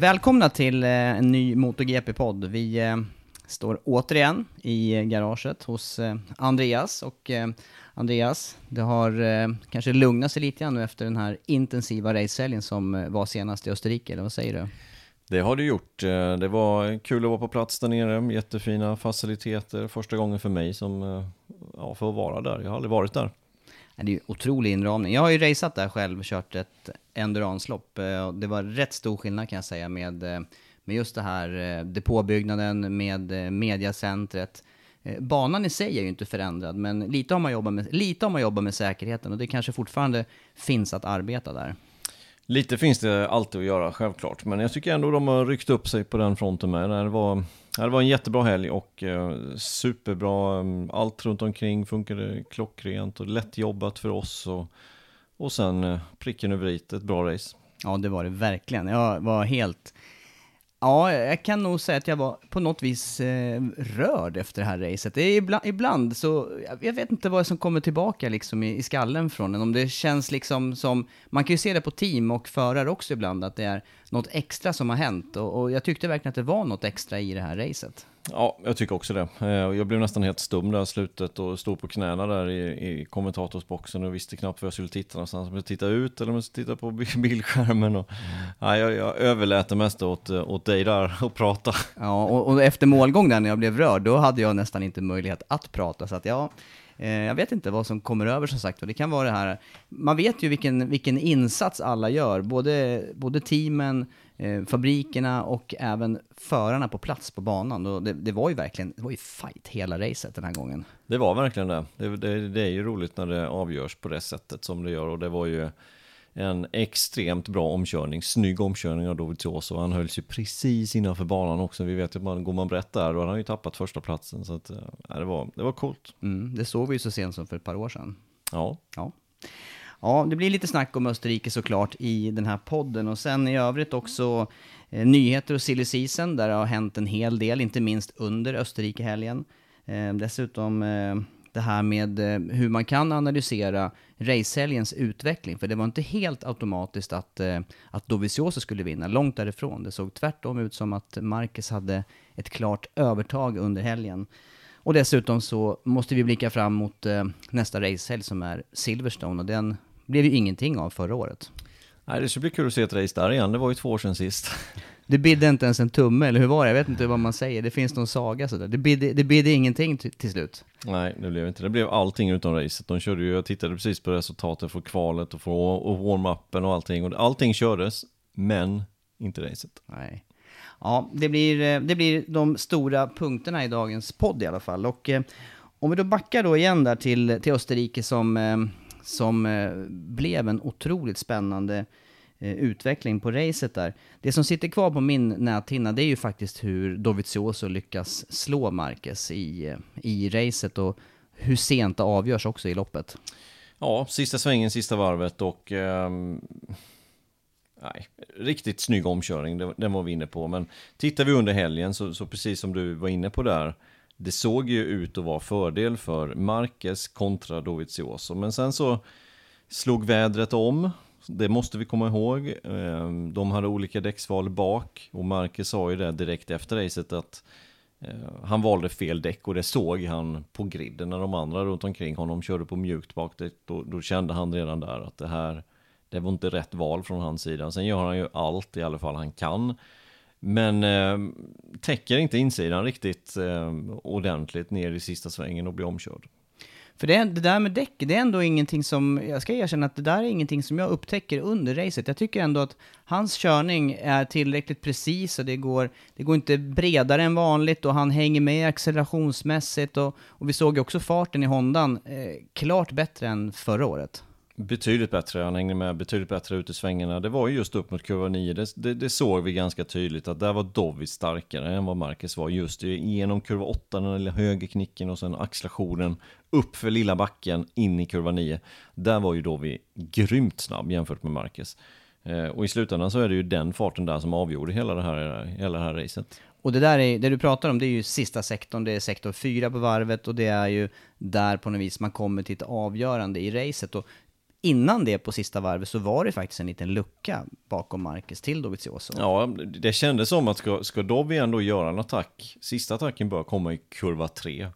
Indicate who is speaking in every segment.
Speaker 1: Välkomna till eh, en ny MotoGP-podd. Vi eh, står återigen i garaget hos eh, Andreas. Och Andreas, det har kanske lugnat sig lite grann nu efter den här intensiva racehelgen som var senast i Österrike, eller vad säger du?
Speaker 2: Det har det gjort. Det var kul att vara på plats där nere, jättefina faciliteter. Första gången för mig som, ja, för att vara där. Jag har aldrig varit där.
Speaker 1: Det är ju otrolig inramning. Jag har ju raceat där själv, kört ett enduranslopp. Eh, det var rätt stor skillnad kan jag säga med, eh, med just det här eh, depåbyggnaden, med mediacentret. Banan i sig är ju inte förändrad, men lite har man jobbat med, lite har man jobbat med säkerheten och det kanske fortfarande finns att arbeta där.
Speaker 2: Lite finns det alltid att göra, självklart. Men jag tycker ändå de har ryckt upp sig på den fronten med. Det var, det var en jättebra helg och eh, superbra. Eh, allt runt omkring funkade klockrent och lätt jobbat för oss. Och, och sen eh, pricken över i, ett bra race.
Speaker 1: Ja, det var det verkligen. Jag var helt... Ja, jag kan nog säga att jag var på något vis eh, rörd efter det här racet. Det är ibland, ibland så, jag- vet inte vad som kommer tillbaka liksom i, i skallen från en. Om det känns liksom som, man kan ju se det på team och förare också ibland, att det är något extra som har hänt. Och, och jag tyckte verkligen att det var något extra i det här racet.
Speaker 2: Ja, jag tycker också det. Eh, Jag blev nästan helt stum där i slutet och stod på knäna där i, i kommentatorsboxen och visste knappt var jag skulle titta någonstans. Om jag titta ut eller om jag skulle titta på bi- bildskärmen. Och, ja, jag, jag överlät det mesta åt, eh, åt dig där och prata.
Speaker 1: Ja, och, och efter målgång där när jag blev rörd, då hade jag nästan inte möjlighet att prata. Så att ja, Eh, jag vet inte vad som kommer över som sagt. Och det kan vara det här, man vet ju vilken, vilken insats alla gör. Både, både teamen, eh, fabrikerna och även förarna på plats på banan. Och det, det var ju verkligen, det var ju fight hela racet den här gången.
Speaker 2: Det var verkligen det. Det, det. det är ju roligt när det avgörs på det sättet som det gör och det var ju en extremt bra omkörning, snygg omkörning av Dovizioso. Han hölls ju precis innanför banan också. Vi vet att man, går man brett där, då har han ju tappat första platsen Så att, ja, det, var, det var coolt.
Speaker 1: Mm, det såg vi ju så sent som för ett par år sedan.
Speaker 2: Ja,
Speaker 1: Ja. Ja, det blir lite snack om Österrike såklart i den här podden och sen i övrigt också eh, nyheter och silly season där det har hänt en hel del, inte minst under Österrike-helgen. Eh, dessutom eh, det här med eh, hur man kan analysera racehelgens utveckling, för det var inte helt automatiskt att, eh, att Dovizioso skulle vinna, långt därifrån. Det såg tvärtom ut som att Marquez hade ett klart övertag under helgen. Och dessutom så måste vi blicka fram mot eh, nästa racehelg som är Silverstone och den blev ju ingenting av förra året.
Speaker 2: Nej, det ska bli kul att se ett race där igen. Det var ju två år sedan sist.
Speaker 1: Det bidde inte ens en tumme, eller hur var det? Jag vet inte vad man säger, det finns någon saga sådär. Det bidde, det bidde ingenting till, slut.
Speaker 2: Nej, det blev inte. Det blev allting utom racet. De körde ju, jag tittade precis på resultatet för kvalet och för och warm-upen och allting. Och allting kördes, men inte racet.
Speaker 1: Nej. Ja, det blir, eh, det blir de stora punkterna i dagens podd i alla fall. Och eh, om vi då backar då igen där till, till Österrike som, eh, som eh, blev en otroligt spännande Eh, utveckling på racet där. Det som sitter kvar på min näthinna det är ju faktiskt hur Dovizioso lyckas slå Marquez i, eh, i racet och hur sent det avgörs också i loppet.
Speaker 2: Ja, sista svängen, sista varvet och... Eh, nej, riktigt snygg omkörning, den var vi inne på. Men tittar vi under helgen så, så precis som du var inne på där det såg ju ut att vara fördel för Marquez kontra Dovizioso. Men sen så slog vädret om. Det måste vi komma ihåg. Ehm, de hade olika däcksval bak och Marcus sa ju det direkt efter racet att eh, han valde fel däck och det såg han på griden när de andra runt omkring honom körde på mjukt bakdäck. Då, då kände han redan där att det här, det var inte rätt val från hans sida. Sen gör han ju allt i alla fall han kan men eh, täcker inte insidan riktigt eh, ordentligt ner i sista svängen och blir omkörd.
Speaker 1: För det, det, där med däck, det är ändå ingenting som, jag ska erkänna att det där är ingenting som jag upptäcker under racet. Jag tycker ändå att hans körning är tillräckligt precis och det går, det går inte bredare än vanligt och han hänger med accelerationsmässigt och, och vi såg ju också farten i Hondan eh, klart bättre än förra året.
Speaker 2: Betydligt bättre, han hängde med betydligt bättre ut i svängarna. Det var ju just upp mot kurva 9, det, det, det såg vi ganska tydligt att där var Dovid starkare än vad Marcus var. Just genom kurva 8, den lilla högerknicken och sen accelerationen upp för lilla backen in i kurva 9. Där var ju Dovid grymt snabb jämfört med Marcus. Eh, och i slutändan så är det ju den farten där som avgjorde hela det här, hela det här racet.
Speaker 1: Och det där är, det du pratar om, det är ju sista sektorn, det är sektor 4 på varvet och det är ju där på något vis man kommer till ett avgörande i racet. Och innan det på sista varvet så var det faktiskt en liten lucka bakom Marcus till Dovizioso.
Speaker 2: Ja, det kändes som att ska, ska Dovi ändå göra en attack, sista attacken bör komma i kurva 3.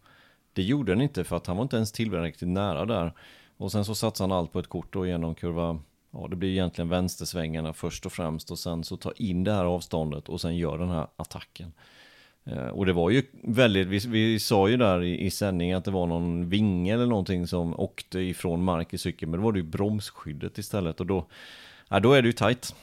Speaker 2: Det gjorde den inte för att han var inte ens tillräckligt nära där. Och sen så satsade han allt på ett kort då genom kurva, ja det blir egentligen vänstersvängarna först och främst och sen så ta in det här avståndet och sen gör den här attacken. Eh, och det var ju väldigt, vi, vi sa ju där i, i sändning att det var någon vinge eller någonting som åkte ifrån mark i cykeln, men då var det ju bromsskyddet istället och då, ja, då är det ju tajt.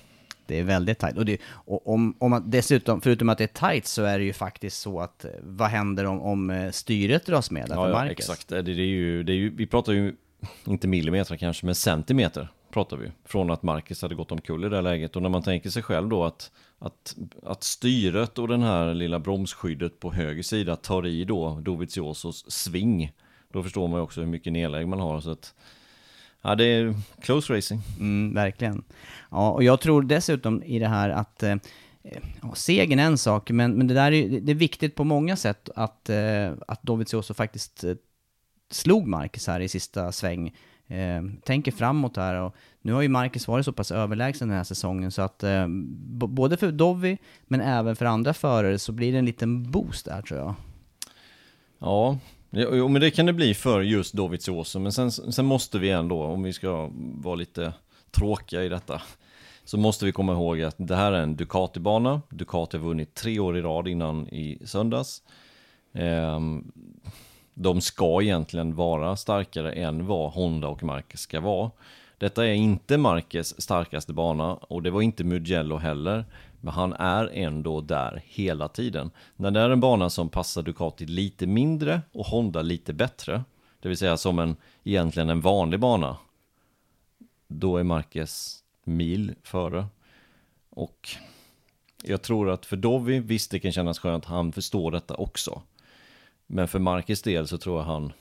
Speaker 1: Det är väldigt tight. Och, det, och om, om man dessutom, förutom att det är tight, så är det ju faktiskt så att eh, vad händer om, om eh, styret dras med
Speaker 2: ja, ja, exakt. Det, det, är ju, det är ju, vi pratar ju, inte millimeter kanske, men centimeter pratar vi. Från att Marcus hade gått omkull i det läget. Och när man tänker sig själv då att, att, att styret och den här lilla bromsskyddet på höger sida tar i då Doviziosos sving. Då förstår man ju också hur mycket nedlägg man har. Så att, ja, det är close racing.
Speaker 1: Mm, verkligen. Ja, och jag tror dessutom i det här att eh, Ja, segern är en sak, men, men det där är, det är viktigt på många sätt att, eh, att Dovizioso faktiskt eh, slog Marcus här i sista sväng eh, tänker framåt här och nu har ju Marcus varit så pass överlägsen den här säsongen så att eh, både för Dovi men även för andra förare så blir det en liten boost där tror jag.
Speaker 2: Ja, jo, men det kan det bli för just Dovizioso men sen, sen måste vi ändå, om vi ska vara lite tråkiga i detta, så måste vi komma ihåg att det här är en Ducati-bana. Ducati har vunnit tre år i rad innan i söndags. Ehm, de ska egentligen vara starkare än vad Honda och Marquez ska vara. Detta är inte Marquez starkaste bana och det var inte Mugello heller. Men han är ändå där hela tiden. När det är en bana som passar Ducati lite mindre och Honda lite bättre, det vill säga som en, egentligen en vanlig bana, då är Marquez mil före. Och jag tror att för Dovi, visst det kan kännas skönt, han förstår detta också. Men för Marquez del så tror jag han,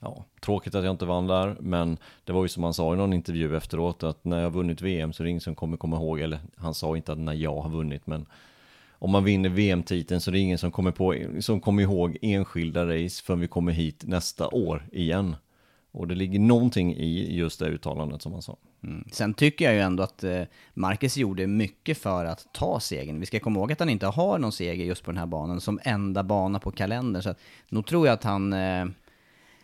Speaker 2: ja, tråkigt att jag inte vann där, men det var ju som han sa i någon intervju efteråt att när jag har vunnit VM så är det ingen som kommer komma ihåg, eller han sa inte att när jag har vunnit, men om man vinner VM-titeln så är det ingen som kommer, på, som kommer ihåg enskilda race förrän vi kommer hit nästa år igen. Och det ligger någonting i just det uttalandet som han sa.
Speaker 1: Mm. Sen tycker jag ju ändå att eh, Marcus gjorde mycket för att ta segern. Vi ska komma ihåg att han inte har någon seger just på den här banan som enda bana på kalendern. Så att, nog tror jag att han... Eh,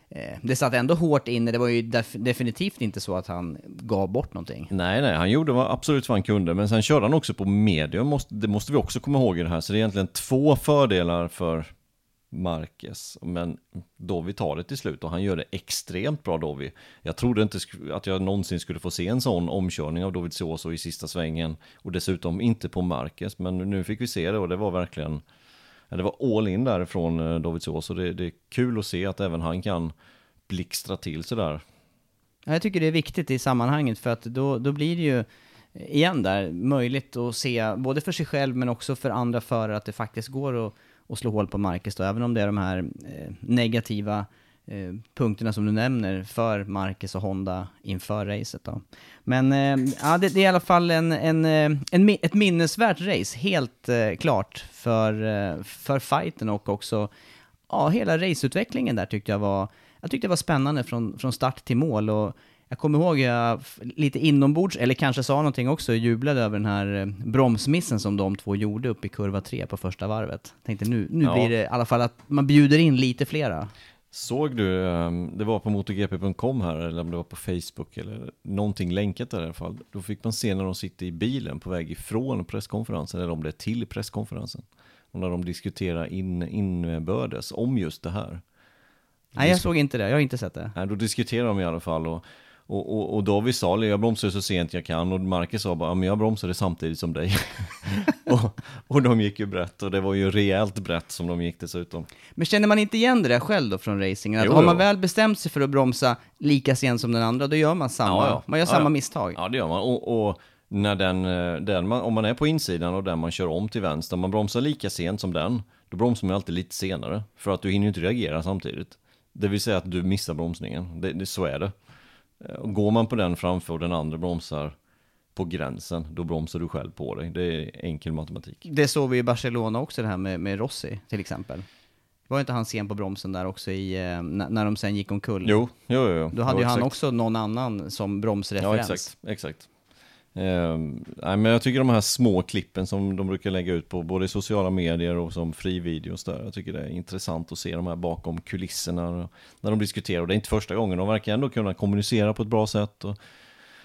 Speaker 1: Eh, det satt ändå hårt inne, det var ju def definitivt inte så att han gav bort någonting.
Speaker 2: Nej, nej, han gjorde absolut vad han kunde, men sen körde han också på medium, det måste vi också komma ihåg i det här. Så det är egentligen två fördelar för Marquez. Men Dovi tar det till slut och han gör det extremt bra Dovi. Jag trodde inte att jag någonsin skulle få se en sån omkörning av Dovizioso i sista svängen. Och dessutom inte på Marquez. Men nu fick vi se det och det var verkligen det var all in därifrån eh, Dovizioso. Det, det är kul att se att även han kan blixtra till sig där.
Speaker 1: Jag tycker det är viktigt i sammanhanget för att då, då blir det ju eh, igen där, möjligt att se, både för sig själv men också för andra förare, att det faktiskt går att, att slå hål på Marcus då, även om det är de här eh, negativa eh, punkterna som du nämner för Marcus och Honda inför racet då. Men eh, ja, det, det, är i alla fall en, en, eh, en, ett minnesvärt race, helt eh, klart, för, eh, för fighten och också ja, hela raceutvecklingen där tyckte jag var, jag tyckte det var spännande från, från start till mål och jag kommer ihåg jag lite inombords, eller kanske sa någonting också, jublade över den här bromsmissen som de två gjorde upp i kurva 3 på första varvet. Tänkte nu, nu ja. blir det i alla fall att man bjuder in lite flera.
Speaker 2: Såg du, ehm, det var på motogp.com här, eller om det var på Facebook eller någonting länkat där i alla fall. Då fick man se när de sitter i bilen på väg ifrån presskonferensen, eller om det är till presskonferensen. Och när de diskuterar in, inbördes om just det här.
Speaker 1: Nej, jag såg inte det. Jag har inte sett det.
Speaker 2: Nej, då diskuterar de i alla fall och och, och, och David sa, jag bromsade så sent jag kan och Marcus sa bara, men jag bromsade samtidigt som dig. och, och de gick ju brett och det var ju rejält brett som de gick dessutom.
Speaker 1: Men känner man inte igen det där själv då från racingen? Att jo, har man väl bestämt sig för att bromsa lika sent som den andra, då gör man samma, ja, ja. man gör ja, samma misstag.
Speaker 2: Ja, det gör man. och, och när den, den man, om man är på insidan och den man kör om till vänster, man bromsar lika sent som den, då bromsar man alltid lite senare. För att du hinner ju inte reagera samtidigt. Det vill säga att du missar bromsningen, det, det, så är det. Eh, och går man på den framför och den andra bromsar på gränsen, då bromsar du själv på dig. Det är enkel matematik.
Speaker 1: Det såg vi i Barcelona också, det här med, med Rossi till exempel. Var inte han sen på bromsen där också i, eh, när de sen gick omkull?
Speaker 2: Jo, jo, jo.
Speaker 1: Då hade
Speaker 2: ju
Speaker 1: han också någon annan som bromsreferens.
Speaker 2: Ja, exakt, exakt. Eh, nej, men jag tycker de här små klippen som de brukar lägga ut på både sociala medier och som frivideos där. Jag tycker det är intressant att se de här bakom kulisserna när de diskuterar. Och det är inte första gången, de verkar ändå kunna kommunicera på ett bra sätt. Och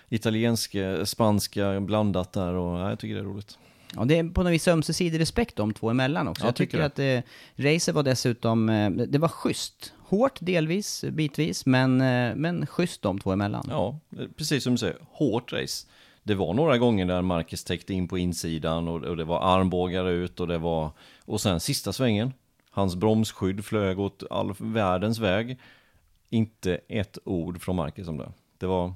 Speaker 2: italienska, spanska blandat där och nej, jag tycker det är roligt.
Speaker 1: Ja, det är på något vis ömsesidig respekt de två emellan också. Ja, jag tycker, tycker att eh, racet var dessutom, eh, det var schysst. Hårt delvis, bitvis, men, eh, men schysst de två emellan.
Speaker 2: Ja, precis som du säger, hårt race det var några gånger där Marcus täckte in på insidan och, och, det var armbågar ut och det var... Och sen sista svängen, hans bromsskydd flög åt all världens väg. Inte ett ord från Marcus om det. Det var,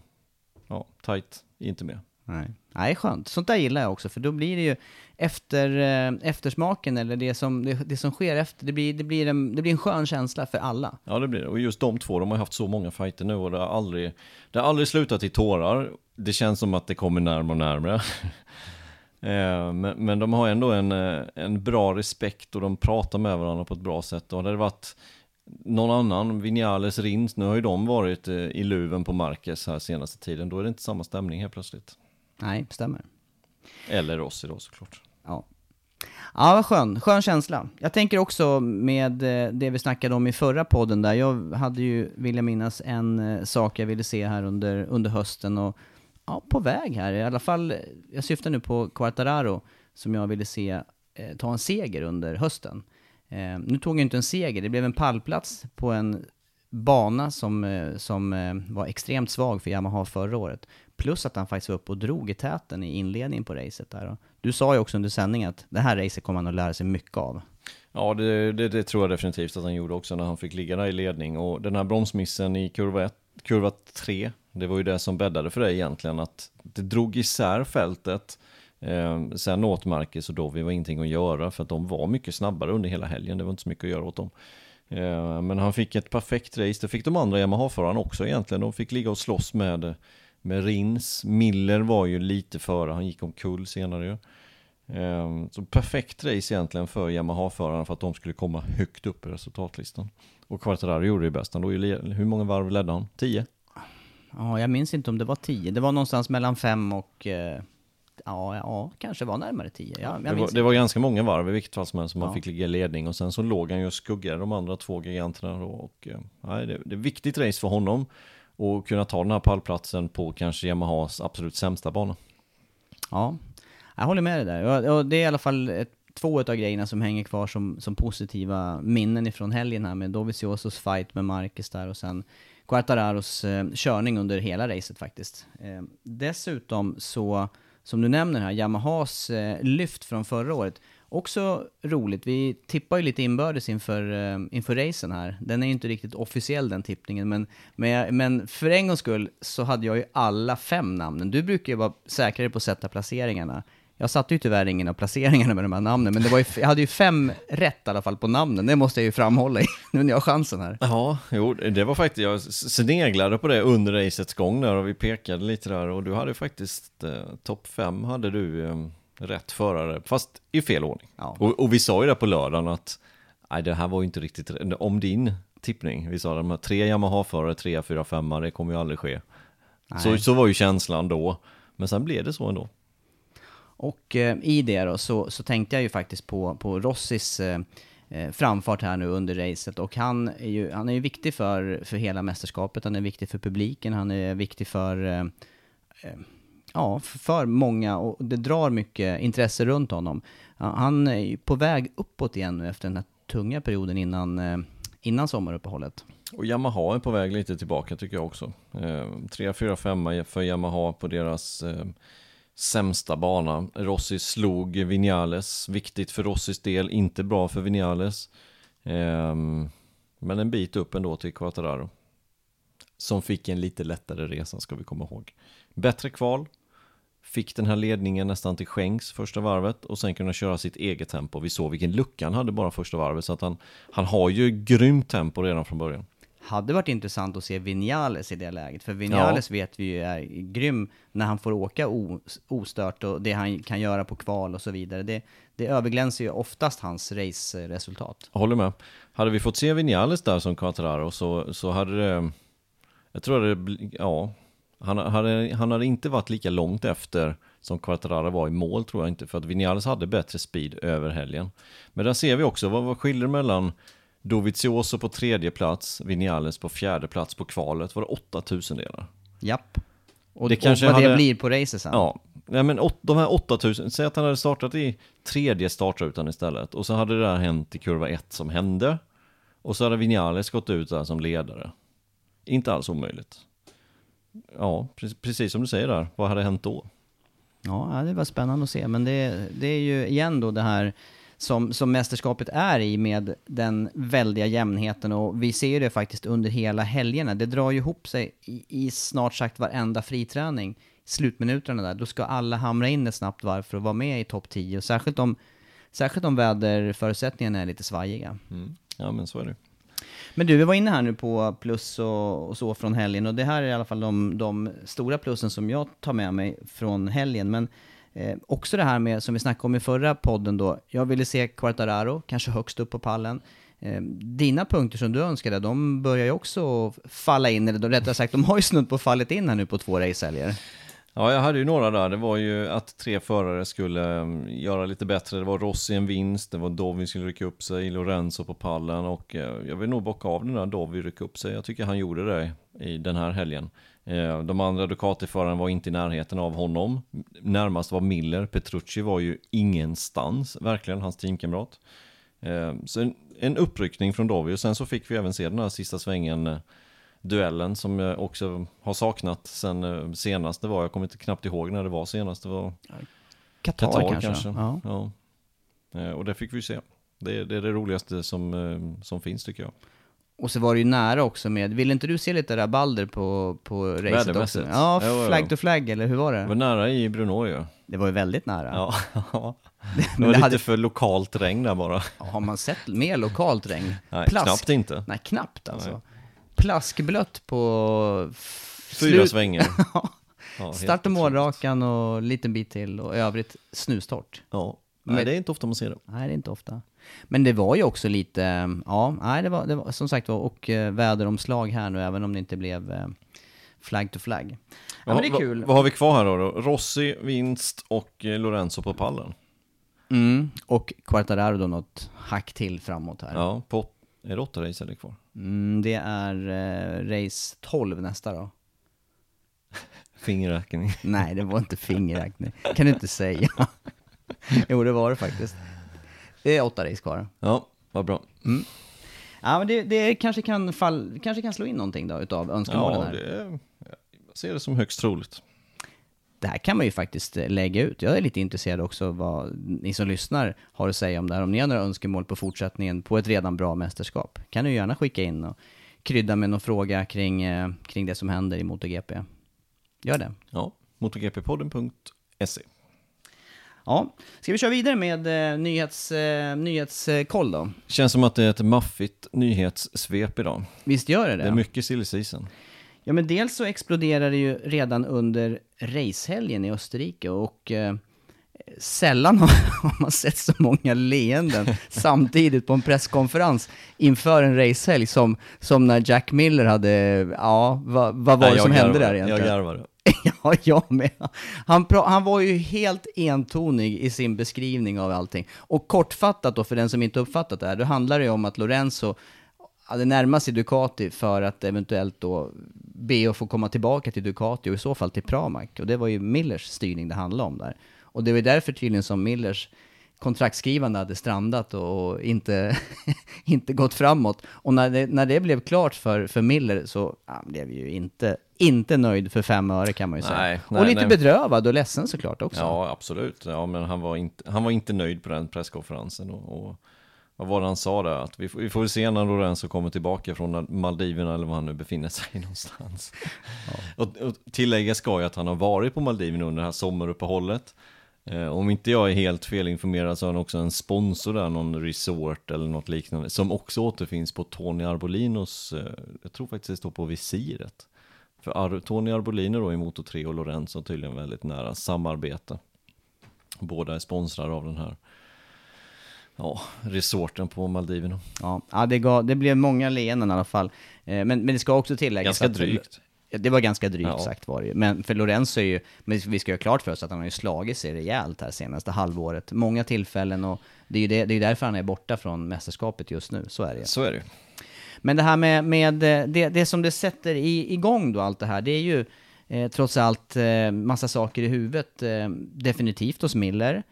Speaker 2: ja, tight, inte mer.
Speaker 1: Nej. Nej, skönt. Sånt där gillar jag också, för då blir det ju efter, eh, eftersmaken, eller det som, det, det, som sker efter, det blir, det, blir en, det blir en skön känsla för alla.
Speaker 2: Ja, det blir det. Och just de två, de har haft så många fighter nu och det har aldrig, det har aldrig slutat i tårar. Det känns som att det kommer närmare och närmare. Eh, men, men de har ändå en, eh, en bra respekt och de pratar med varandra på ett bra sätt. Och det hade varit någon annan, Vinales, Rins, nu har ju de varit eh, i luven på Marquez här senaste tiden. Då är det inte samma stämning helt plötsligt.
Speaker 1: Nej, stämmer.
Speaker 2: Eller Rossi då såklart.
Speaker 1: Ja. Ja, vad skön. Skön känsla. Jag tänker också med eh, det vi snackade om i förra podden där. Jag hade ju, vill jag minnas, en eh, sak jag ville se här under, under hösten och ja, på väg här. I alla fall, jag syftar nu på Quartararo som jag ville se eh, ta en seger under hösten. Eh, nu tog jag inte en seger, det blev en pallplats på en bana som, eh, som eh, var extremt svag för Yamaha förra året. Plus att han faktiskt var uppe och drog i täten i inledningen på racet där. Du sa ju också under sändningen att det här racet kommer han att lära sig mycket av.
Speaker 2: Ja, det, det, det, tror jag definitivt att han gjorde också när han fick ligga där i ledning. Och den här bromsmissen i kurva, ett, kurva 3, det var ju det som bäddade för det egentligen. Att det drog isär fältet. Eh, sen åt Marcus och Dovi var ingenting att göra för att de var mycket snabbare under hela helgen. Det var inte så mycket att göra åt dem. Eh, men han fick ett perfekt race. Det fick de andra Yamaha-förarna också egentligen. De fick ligga och slåss med med Rins. Miller var ju lite före, han gick omkull senare ju. Ehm, så perfekt race egentligen för Yamaha-förarna för att de skulle komma högt upp i resultatlistan. Och Quartararo gjorde det bäst, han hur många varv ledde han? Tio?
Speaker 1: Ja, jag minns inte om det var tio. Det var någonstans mellan fem och eh, Ja, ja, kanske var närmare tio. Ja,
Speaker 2: det, var, det var ganska många varv i vilket fall som helst som ja. man fick ligga i ledning och sen så låg han ju och skuggade de andra två giganterna då, och eh, nej, det, det är viktigt race för honom och kunna ta den här pallplatsen på kanske Yamahas absolut sämsta bana.
Speaker 1: Ja, jag håller med dig där. Och det är i alla fall ett, två av grejerna som hänger kvar som, som positiva minnen ifrån helgen här med Doviziosos fight med Marcus där och sen Quartararos eh, körning under hela racet faktiskt. Eh, dessutom så, som du nämner här, Yamahas eh, lyft från förra året också roligt, vi tippar ju lite inbördes inför, eh, inför racen här. Den är ju inte riktigt officiell den tippningen, men, men, jag, men för en gångs skull så hade jag ju alla fem namnen. Du brukar ju vara säkrare på att sätta placeringarna. Jag satte ju tyvärr ingen av placeringarna med de här namnen, men det var ju, jag hade ju fem rätt i alla fall på namnen, det måste jag ju framhålla nu när jag har chansen här.
Speaker 2: Ja, jo, det var faktiskt, jag sneglade på det under racets gång där och vi pekade lite där och du hade faktiskt, eh, topp fem hade du eh, rätt förare, fast i fel ordning.
Speaker 1: Ja.
Speaker 2: Och, och vi sa ju det på lördagen att, nej det här var ju inte riktigt, om din tippning, vi sa de här tre Yamaha-förare, tre, fyra, femma, det kommer ju aldrig ske. Så, så var ju känslan då, men sen blev det så ändå.
Speaker 1: Och eh, i det då så, så tänkte jag ju faktiskt på, på Rossis eh, eh, framfart här nu under racet och han är ju, han är ju viktig för, för hela mästerskapet, han är viktig för publiken, han är viktig för eh, eh, ja, för många och det drar mycket intresse runt honom. Han är ju på väg uppåt igen nu efter den här tunga perioden innan, eh, innan sommaruppehållet.
Speaker 2: Och Yamaha är på väg lite tillbaka tycker jag också. Eh, 3, 4, 5 för Yamaha på deras eh, sämsta bana. Rossi slog Vinales, viktigt för Rossis del, inte bra för Vinales. Eh, men en bit upp ändå till Quattararo. Som fick en lite lättare resa ska vi komma ihåg. Bättre kval, fick den här ledningen nästan till skänks första varvet och sen kunna köra sitt eget tempo. Vi såg vilken lucka han hade bara första varvet så att han, han har ju grymt tempo redan från början.
Speaker 1: Hade varit intressant att se Vinales i det läget, för Vinales vet vi ju är grym när han får åka ostört och det han kan göra på kval och så vidare. Det, det överglänser ju oftast hans race-resultat.
Speaker 2: Jag håller med. Hade vi fått se Vinales där som Quattararo så, så hade det, jag tror det, ja, han hade, han hade inte varit lika långt efter som Quattararo var i mål tror jag inte, för att Vinales hade bättre speed över helgen. Men där ser vi också, vad, vad skiljer mellan Dovizioso på tredje plats, Vinales på fjärde plats på kvalet, var det 8000 delar?
Speaker 1: Japp. Och,
Speaker 2: Det
Speaker 1: det
Speaker 2: kanske
Speaker 1: och vad det
Speaker 2: hade-
Speaker 1: blir på racet sen.
Speaker 2: Ja, nej men åt, de här 8000, säg att han hade startat i tredje startrutan istället och så hade det där hänt i kurva 1 som hände och så hade Vinales gått ut där som ledare. Inte alls omöjligt. Ja, pre- precis som du säger där, vad hade hänt då?
Speaker 1: Ja, det var spännande att se. Men det, det är ju igen då det här som, som mästerskapet är i med den väldiga jämnheten och vi ser ju det faktiskt under hela helgerna. Det drar ju ihop sig i, i snart sagt varenda friträning. Slutminuterna där, då ska alla hamra in ett snabbt varv för att vara med i topp 10. Och särskilt om, särskilt om väderförutsättningarna är lite svajiga.
Speaker 2: Ja, men så är det.
Speaker 1: Men du, vi var inne här nu på plus och, och så från helgen och det här är i alla fall de, de stora plussen som jag tar med mig från helgen. Men eh, också det här med, som vi snackade om i förra podden då, jag ville se Quartararo, kanske högst upp på pallen. Eh, dina punkter som du önskade, de börjar ju också falla in, eller rättare sagt, de har ju snudd på fallit in här nu på två racehelger.
Speaker 2: Ja, jag hade ju några där. Det var ju att tre förare skulle um, göra lite bättre. Det var Rossi en vinst, det var Dovi skulle rycka upp sig, Lorenzo på pallen och eh, jag vill nog bocka av den där Dovi rycka upp sig. Jag tycker han gjorde det i den här helgen. Eh, de andra Ducati-förarna var inte i närheten av honom. Närmast var Miller, Petrucci var ju ingenstans, verkligen, hans teamkamrat. Eh, så en, en uppryckning från Dovi och sen så fick vi även se den här sista svängen duellen som jag också har saknat sen eh, senast det var. Jag kommer inte knappt ihåg när det var senast. Det var
Speaker 1: Qatar,
Speaker 2: Qatar
Speaker 1: kanske.
Speaker 2: kanske.
Speaker 1: Ja.
Speaker 2: Ja. Eh, Och det fick vi se. Det är, det är det roligaste som, eh, som finns tycker jag.
Speaker 1: Och så var det ju nära också med, ville inte du se lite rabalder på, på racet också? Ja, flag to flag, eller hur var det?
Speaker 2: Det var nära i Brunor ju.
Speaker 1: Det var ju väldigt nära.
Speaker 2: Ja. det var
Speaker 1: det
Speaker 2: lite
Speaker 1: hade-
Speaker 2: för lokalt regn där bara.
Speaker 1: Har man sett mer lokalt regn?
Speaker 2: Nej,
Speaker 1: Plask.
Speaker 2: knappt inte.
Speaker 1: Nej, knappt alltså.
Speaker 2: Nej.
Speaker 1: Plaskblött på...
Speaker 2: Fyra svängar.
Speaker 1: Ja.
Speaker 2: Ja,
Speaker 1: Start och målrakan och liten bit till och övrigt snustort.
Speaker 2: Ja.
Speaker 1: Men-
Speaker 2: Nej, det är inte ofta man ser det.
Speaker 1: Nej, det är inte ofta. Men det var ju också lite, ja, nej, det var, det var som sagt var, och eh, väderomslag här nu, även om det inte blev eh, flag to flag. Ja, men det är kul.
Speaker 2: Vad, vad har vi kvar här då? då? Rossi, vinst och eh, Lorenzo på pallen.
Speaker 1: Mm, och Quartararo då något hack till framåt här.
Speaker 2: Ja, på, är det åtta race eller kvar?
Speaker 1: Mm, det är eh, race 12 nästa då.
Speaker 2: Fingerräkning.
Speaker 1: Nej, det var inte fingerräkning. kan du inte säga. jo, det var det faktiskt. Det är åtta race kvar.
Speaker 2: Ja, vad bra.
Speaker 1: Ja, men det, det kanske, kan fall, kanske kan slå in någonting då utav önskemålen
Speaker 2: Ja,
Speaker 1: här.
Speaker 2: det jag ser det som högst troligt.
Speaker 1: Det här kan man ju faktiskt eh, lägga ut. Jag är lite intresserad också vad ni som lyssnar har att säga om det här. Om ni har några önskemål på fortsättningen på ett redan bra mästerskap kan ni gärna skicka in och krydda med någon fråga kring, eh, kring det som händer i MotoGP. Gör det.
Speaker 2: Ja, motogppodden.se.
Speaker 1: Ja, ska vi köra vidare med eh, nyhets, eh, nyhetskoll då?
Speaker 2: Känns som att det är ett maffigt nyhetssvep idag.
Speaker 1: Visst gör det det?
Speaker 2: Det är mycket silly season.
Speaker 1: Ja, men dels så exploderar det ju redan under racehelgen i Österrike och eh, sällan har man sett så många leenden samtidigt på en presskonferens inför en racehelg som, som när Jack Miller hade, ja, vad, vad var
Speaker 2: Nej,
Speaker 1: det som hände där egentligen?
Speaker 2: Jag garvade.
Speaker 1: Ja, jag med. Han, han var ju helt entonig i sin beskrivning av allting. Och kortfattat då, för den som inte uppfattat det här, då handlar det ju om att Lorenzo hade närmat sig Ducati för att eventuellt då be att få komma tillbaka till Ducati och i så fall till Pramac. Och det var ju Millers styrning det handlade om där. Och det var därför tydligen som Millers kontraktskrivande hade strandat och inte, inte gått framåt. Och när det, när det blev klart för, för Miller så han blev ju inte, inte nöjd för fem öre kan man ju säga.
Speaker 2: Nej,
Speaker 1: och
Speaker 2: nej,
Speaker 1: lite
Speaker 2: nej.
Speaker 1: bedrövad och ledsen såklart också.
Speaker 2: Ja, absolut. Ja, men han var inte, han var inte nöjd på den presskonferensen. Och, och vad var det han sa där? Att vi, får- vi får väl se när Lorenzo kommer tillbaka från Maldiverna eller var han nu befinner sig någonstans. Och, och tillägga ska ju att han har varit på Maldiverna under det här sommaruppehållet. Eh, om inte jag är helt felinformerad så har han också en sponsor där, någon resort eller något liknande, som också återfinns på Tony Arbolinos, eh, jag tror faktiskt det står på visiret. För Ar- Tony Arbolino då i Moto 3 och Lorenzo har tydligen väldigt nära samarbete. Båda är sponsrade av den här ja, resorten på Maldiverna.
Speaker 1: Ja, ja det, gav, det blev många leenden i alla fall. Eh, Men, men det ska också tilläggas
Speaker 2: Ganska
Speaker 1: att-
Speaker 2: drygt.
Speaker 1: Ja, Det var ganska drygt
Speaker 2: Ja.
Speaker 1: sagt var det ju. Men för Lorenzo är ju, men vi ska ju ha klart för oss att han har ju slagit sig rejält här senaste halvåret. Många tillfällen och det är ju det, det är därför han är borta från mästerskapet just nu, så är det.
Speaker 2: Så är det.
Speaker 1: Men det här med, med eh, det, det som det sätter i, igång då, allt det här, det är ju eh, trots allt eh, massa saker i huvudet. Eh, definitivt hos Miller,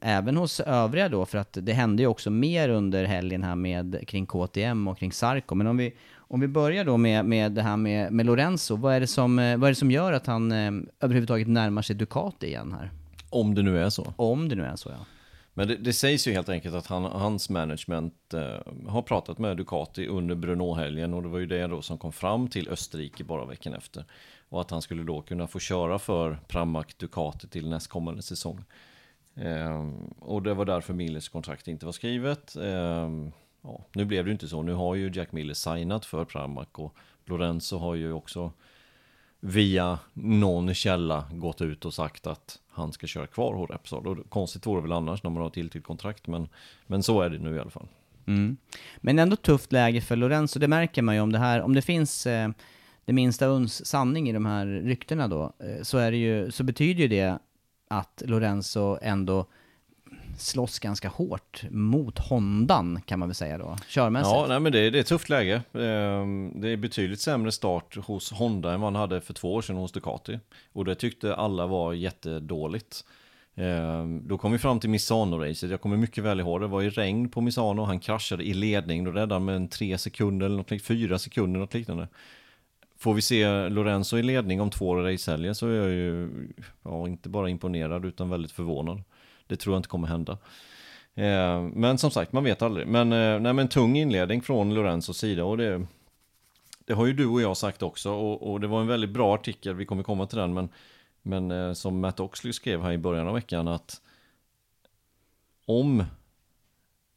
Speaker 1: även hos övriga då, för att det hände ju också mer under helgen här med, kring KTM och kring Sarko. Men om vi, om vi börjar då med, med det här med, med Lorenzo, vad är, det som, eh, vad är det som gör att han eh, överhuvudtaget närmar sig Ducati igen här?
Speaker 2: Om det nu är så.
Speaker 1: Om det nu är så ja.
Speaker 2: Men det, det sägs ju helt enkelt att han, hans management eh, har pratat med Ducati under Brno-helgen och det var ju det då som kom fram till Österrike bara veckan efter. Och att han skulle då kunna få köra för Pramac Ducati till nästkommande säsong. Eh, och det var därför Millers kontrakt inte var skrivet. Eh, ja, nu blev det ju inte så. Nu har ju Jack Miller signat för Pramac och Lorenzo har ju också via någon källa gått ut och sagt att han ska köra kvar hos Repsol. Och konstigt vore det väl annars när man har till till kontrakt, men, men så är det nu i alla fall.
Speaker 1: Mm. Men ändå tufft läge för Lorenzo, det märker man ju om det här, om det finns eh, det minsta uns sanning i de här ryktena då, eh, så, är det ju, så betyder ju det att Lorenzo ändå slåss ganska hårt mot Hondan, kan man väl säga då, körmässigt.
Speaker 2: Ja, nej, men det, det är ett tufft läge. Ehm, det är betydligt sämre start hos Honda än vad han hade för två år sedan hos Ducati. Och det tyckte alla var jättedåligt. Ehm, då kom vi fram till Misano-racet, jag kommer mycket väl ihåg det, var i regn på Misano, han kraschade i ledning, då räddade han med en tre sekunder eller något, fyra sekunder, något liknande. Får vi se Lorenzo i ledning om två racehelger så är jag ju ja, inte bara imponerad utan väldigt förvånad. Det tror jag inte kommer hända. Eh, men som sagt, man vet aldrig. Men, eh, nej, men tung inledning från Lorenzos sida och det, det har ju du och jag sagt också och, och det var en väldigt bra artikel, vi kommer komma till den, men, men eh, som Matt Oxley skrev här i början av veckan att om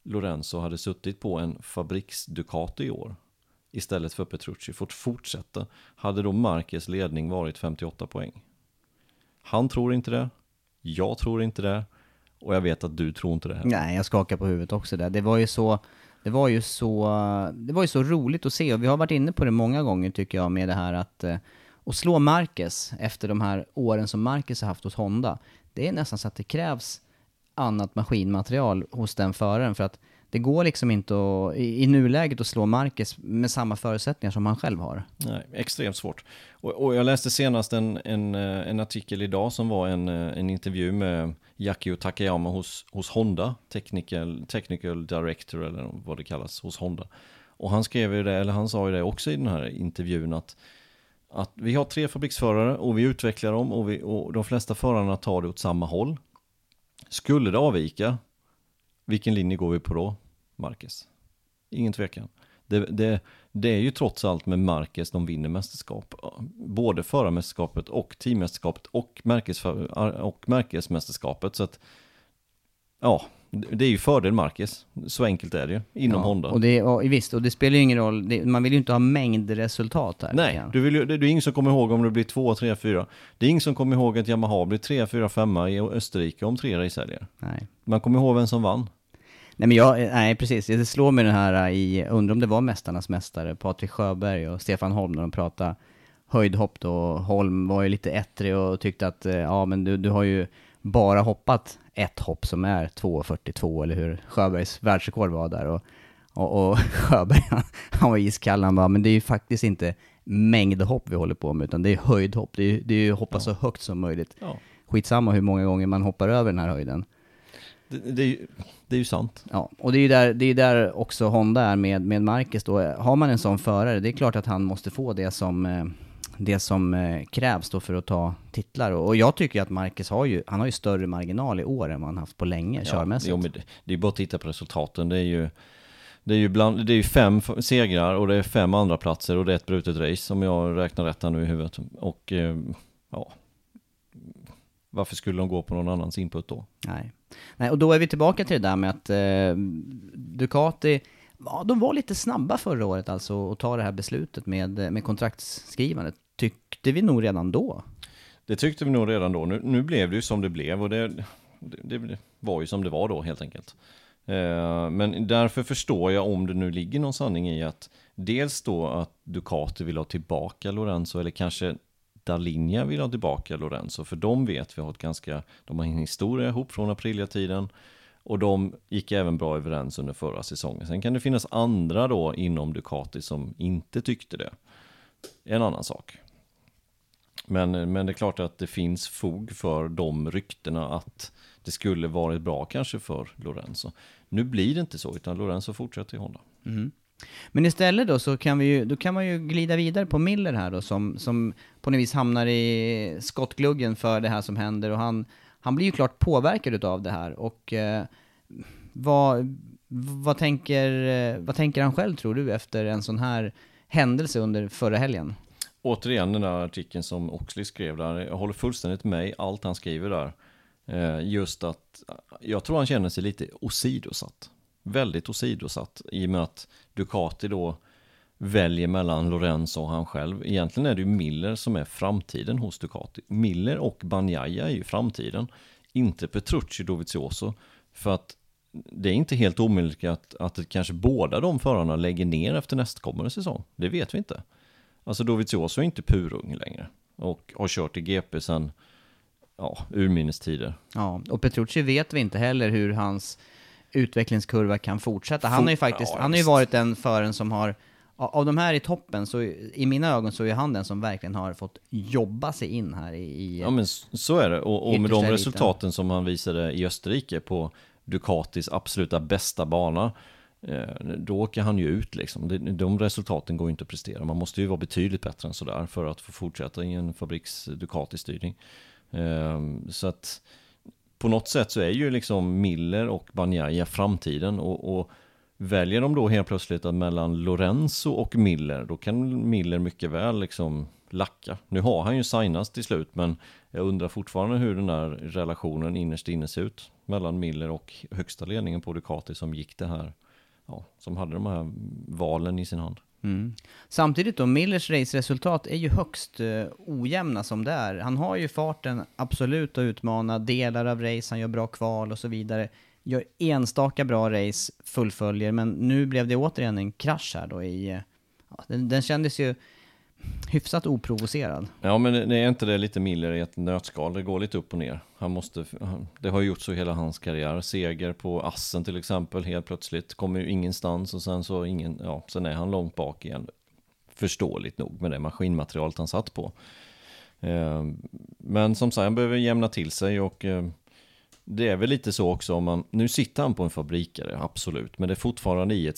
Speaker 2: Lorenzo hade suttit på en fabriks-Ducati i år istället för Petrucci fått fortsätta hade då Marquez ledning varit 58 poäng. Han tror inte det, jag tror inte det och jag vet att du tror inte det heller.
Speaker 1: Nej, jag skakar på huvudet också där. Det var ju så, det var ju så, det var ju så roligt att se och vi har varit inne på det många gånger tycker jag med det här att, eh, att slå Marquez efter de här åren som Marquez har haft hos Honda. Det är nästan så att det krävs annat maskinmaterial hos den föraren för att det går liksom inte att, i, i nuläget att slå Marcus med samma förutsättningar som han själv har.
Speaker 2: Nej, extremt svårt. Och, och jag läste senast en, en, eh, en artikel idag som var en, eh, en intervju med Yakio Takayama hos, hos Honda, technical, technical director eller vad det kallas hos Honda. Och han skrev ju det, eller han sa ju det också i den här intervjun att att vi har tre fabriksförare och vi utvecklar dem och, vi, och de flesta förarna tar det åt samma håll. Skulle det avvika, vilken linje går vi på då? Marcus. Ingen tvekan. Det, det, det är ju trots allt med Marcus de vinner mästerskap. Både förarmästerskapet och teammästerskapet och, märkes, och märkesmästerskapet. Så att, ja, det är ju fördel Marcus. Så enkelt är det ju inom
Speaker 1: ja,
Speaker 2: Honda.
Speaker 1: Och det, och visst, och det spelar ju ingen roll. Det, man vill ju inte ha mängdresultat här.
Speaker 2: Nej, du vill ju, det, det är ingen som kommer ihåg om det blir 2, 3, 4. Det är ingen som kommer ihåg att Yamaha blir 3, 4, 5 i Österrike om tre racehelger.
Speaker 1: Nej.
Speaker 2: Man kommer ihåg vem som vann.
Speaker 1: Nej men jag, nej precis, det slår mig den här i, undrar om det var Mästarnas Mästare, Patrik Sjöberg och Stefan Holm när de pratade höjdhopp då. Holm var ju lite ettrig och tyckte att, ja men du, du har ju bara hoppat ett hopp som är 2.42 eller hur Sjöbergs världsrekord var där. Och, och, och Sjöberg, han, han var iskall, han bara, men det är ju faktiskt inte mängdhopp vi håller på med, utan det är höjdhopp. Det är, det är ju hoppa ja. så högt som möjligt. Ja. Skitsamma hur många gånger man hoppar över den här höjden.
Speaker 2: Det, det, är, ju, det är ju sant.
Speaker 1: Ja, och det är ju där, det är där också Honda är med, med Marcus då. Har man en sån förare, det är klart att han måste få det som eh, det som eh, krävs då för att ta titlar. Och jag tycker att Marcus har ju, han har ju större marginal i år än vad han haft på länge, ja, körmässigt. Jo,
Speaker 2: men det, det är bara att titta på resultaten. Det är ju, det är ju, bland, det är ju fem segrar och det är fem andra platser och det är ett brutet race om jag räknar rätt här nu i huvudet. Och eh, ja, varför skulle de gå på någon annans input då?
Speaker 1: Nej. Nej, och då är vi tillbaka till det där med att eh, Ducati, ja, de var lite snabba förra året alltså att ta det här beslutet med, eh, med kontraktsskrivandet tyckte vi nog redan då.
Speaker 2: Det tyckte vi nog redan då. Nu, nu blev det ju som det blev och det, det, det var ju som det var då helt enkelt. Eh, men därför förstår jag om det nu ligger någon sanning i att dels då att Ducati vill ha tillbaka Lorenzo eller kanske Dalinja vill ha tillbaka Lorenzo för de vet vi har ett ganska, de har en historia ihop från Aprilia-tiden och de gick även bra överens under förra säsongen. Sen kan det finnas andra då inom Ducati som inte tyckte det. En annan sak. Men, men det är klart att det finns fog för de ryktena att det skulle varit bra kanske för Lorenzo. Nu blir det inte så, utan Lorenzo fortsätter i Honda.
Speaker 1: Mm. Men istället då så kan, vi ju, då kan man ju glida vidare på Miller här då, som, som på något vis hamnar i skottgluggen för det här som händer. Och han, han blir ju klart påverkad utav det här. Och eh, vad, vad, tänker, eh, vad tänker han själv tror du efter en sån här händelse under förra helgen?
Speaker 2: återigen den där artikeln som Oxley skrev där, jag håller fullständigt med allt han skriver där. Eh, just att jag tror han känner sig lite osidosatt. Väldigt åsidosatt i och med att Ducati då väljer mellan Lorenzo och han själv. Egentligen är det ju Miller som är framtiden hos Ducati. Miller och Banjaya är ju framtiden. Inte Petrucci Dovizioso. För att det är inte helt omöjligt att, att kanske båda de förarna lägger ner efter nästkommande säsong. Det vet vi inte. Alltså Dovizioso är inte purung längre och har kört i GP sedan ja, urminnes tider.
Speaker 1: Ja, och Petrucci vet vi inte heller hur hans utvecklingskurva kan fortsätta. Han har ju faktiskt, ja, han har ju varit den föraren som har, av de här i toppen, så i mina ögon så är han den som verkligen har fått jobba sig in här i...
Speaker 2: Ja men så är det, och, och med de resultaten som han visade i Österrike på Ducatis absoluta bästa bana, Eh, då åker han ju ut liksom. De resultaten går inte att prestera. Man måste ju vara betydligt bättre än sådär för att få fortsätta i en fabriks Ducati-styrning. Ehm, så att på något sätt så är ju liksom Miller och Banjaya framtiden och, och väljer de då helt plötsligt att mellan Lorenzo och Miller, då kan Miller mycket väl liksom lacka. Nu har han ju signats till slut, men jag undrar fortfarande hur den där relationen innerst inne ser ut mellan Miller och högsta ledningen på Ducati som gick det här ja, som hade de här valen i sin hand.
Speaker 1: Mm. Samtidigt då, Millers raceresultat är ju högst uh, ojämna som det är. Han har ju farten absolut att utmana delar av race, han gör bra kval och så vidare. Gör enstaka bra race, fullföljer, men nu blev det återigen en krasch här då i... Uh, ja, den, den kändes ju hyfsat oprovocerad.
Speaker 2: Ja, men det är inte det lite Miller i ett nötskal? Det går lite upp och ner. Han måste, det har gjort så hela hans karriär. Seger på Assen till exempel, helt plötsligt. Kommer ju ingenstans och sen så ingen, ja, sen är han långt bak igen. Förståeligt nog med det maskinmaterialet han satt på. Eh, men som sagt, han behöver jämna till sig och eh, det är väl lite så också om man, nu sitter han på en fabrikare, absolut, men det är fortfarande i ett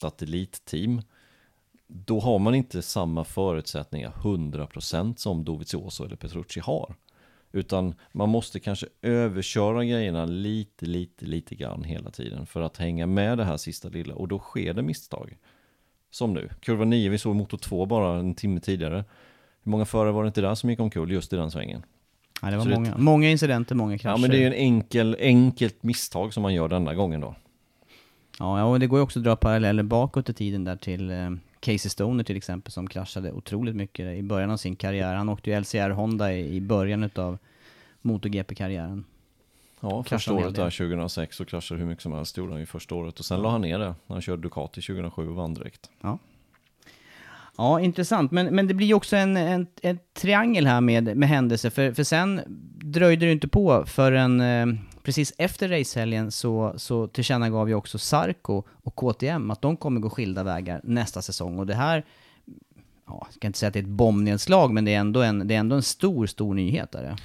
Speaker 2: Satellitteam, då har man inte samma förutsättningar 100% som Dovizioso eller Petrucci har. Utan man måste kanske överköra grejerna lite, lite, lite grann hela tiden för att hänga med det här sista lilla och då sker det misstag. Som nu, kurva 9, vi såg motor 2 bara en timme tidigare. Hur många förare var det inte där som gick omkull just i den svängen?
Speaker 1: Ja, det var
Speaker 2: Så det-
Speaker 1: många, många incidenter, många krascher.
Speaker 2: Ja men det är ju en enkel, enkelt misstag som man gör denna gången då.
Speaker 1: Ja, ja, och det går ju också att dra paralleller bakåt i tiden där till eh, Casey Stoner till exempel som kraschade otroligt mycket i början av sin karriär. Han åkte ju LCR Honda i, i början utav MotoGP-karriären.
Speaker 2: Ja, första året där 2006 så kraschade hur mycket som helst gjorde han ju första året och sen la han ner det när han körde Ducati 2007 och vann direkt.
Speaker 1: Ja, intressant. Men, men det blir ju också en, en, en triangel här med, med händelser, för, för sen dröjde det inte på förrän eh, precis efter racehelgen så, så tillkännagav ju också Sarko och KTM att de kommer gå skilda vägar nästa säsong. Och det här, ja, jag ska inte säga att det är ett bombnedslag, men det är ändå en, det är ändå en stor, stor nyhet. Där.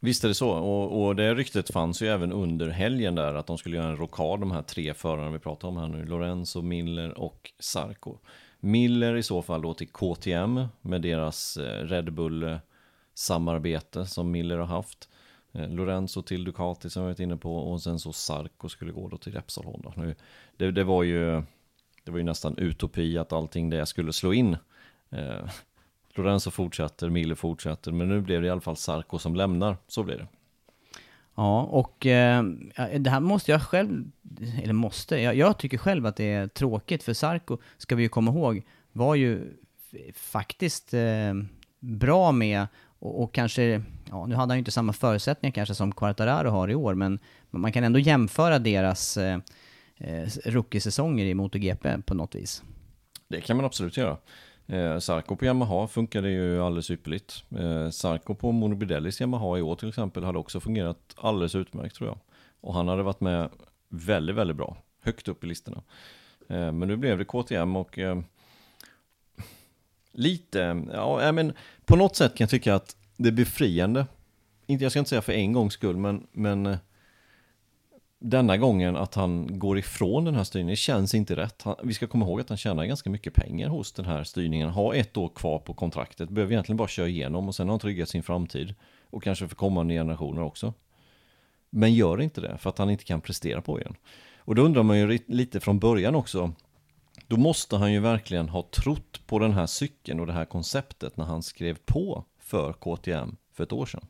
Speaker 2: Visst är det så, och, och det ryktet fanns ju även under helgen där att de skulle göra en rockad, de här tre förarna vi pratar om här nu, Lorenzo, Miller och Sarko. Miller i så fall då till KTM med deras eh, Red Bull-samarbete eh, som Miller har haft. Eh, Lorenzo till Ducati som jag varit inne på och sen så Sarko skulle gå då till Repsol Honda. Nu, det, det, var ju, det var ju nästan utopi att allting det skulle slå in. Eh, Lorenzo fortsätter, Miller fortsätter, men nu blev det i alla fall Sarko som lämnar. Så blir det.
Speaker 1: Ja, och eh, det här måste jag själv, eller måste, jag, jag tycker själv att det är tråkigt för Sarko, ska vi ju komma ihåg, var ju faktiskt eh, bra med och, och kanske, ja nu hade han ju inte samma förutsättningar kanske som Quartararo har i år, men man kan ändå jämföra deras eh, eh rookie-säsonger i MotoGP på något vis.
Speaker 2: Det kan man absolut göra. Eh, Sarko på Yamaha funkade ju alldeles ypperligt. Eh, Sarko på Monobidellis Yamaha i år till exempel hade också fungerat alldeles utmärkt tror jag. Och han hade varit med väldigt, väldigt bra. Högt upp i listorna. Eh, men nu blev det KTM och eh, lite, ja men på något sätt kan jag tycka att det är befriande. Inte, jag ska inte säga för en gångs skull, men, men eh, denna gången att han går ifrån den här styrningen känns inte rätt. Han, vi ska komma ihåg att han tjänar ganska mycket pengar hos den här styrningen. Har ett år kvar på kontraktet, behöver egentligen bara köra igenom och sen har han tryggat sin framtid. Och kanske för kommande generationer också. Men gör inte det för att han inte kan prestera på igen. Och då undrar man ju lite från början också. Då måste han ju verkligen ha trott på den här cykeln och det här konceptet när han skrev på för KTM för ett år sedan.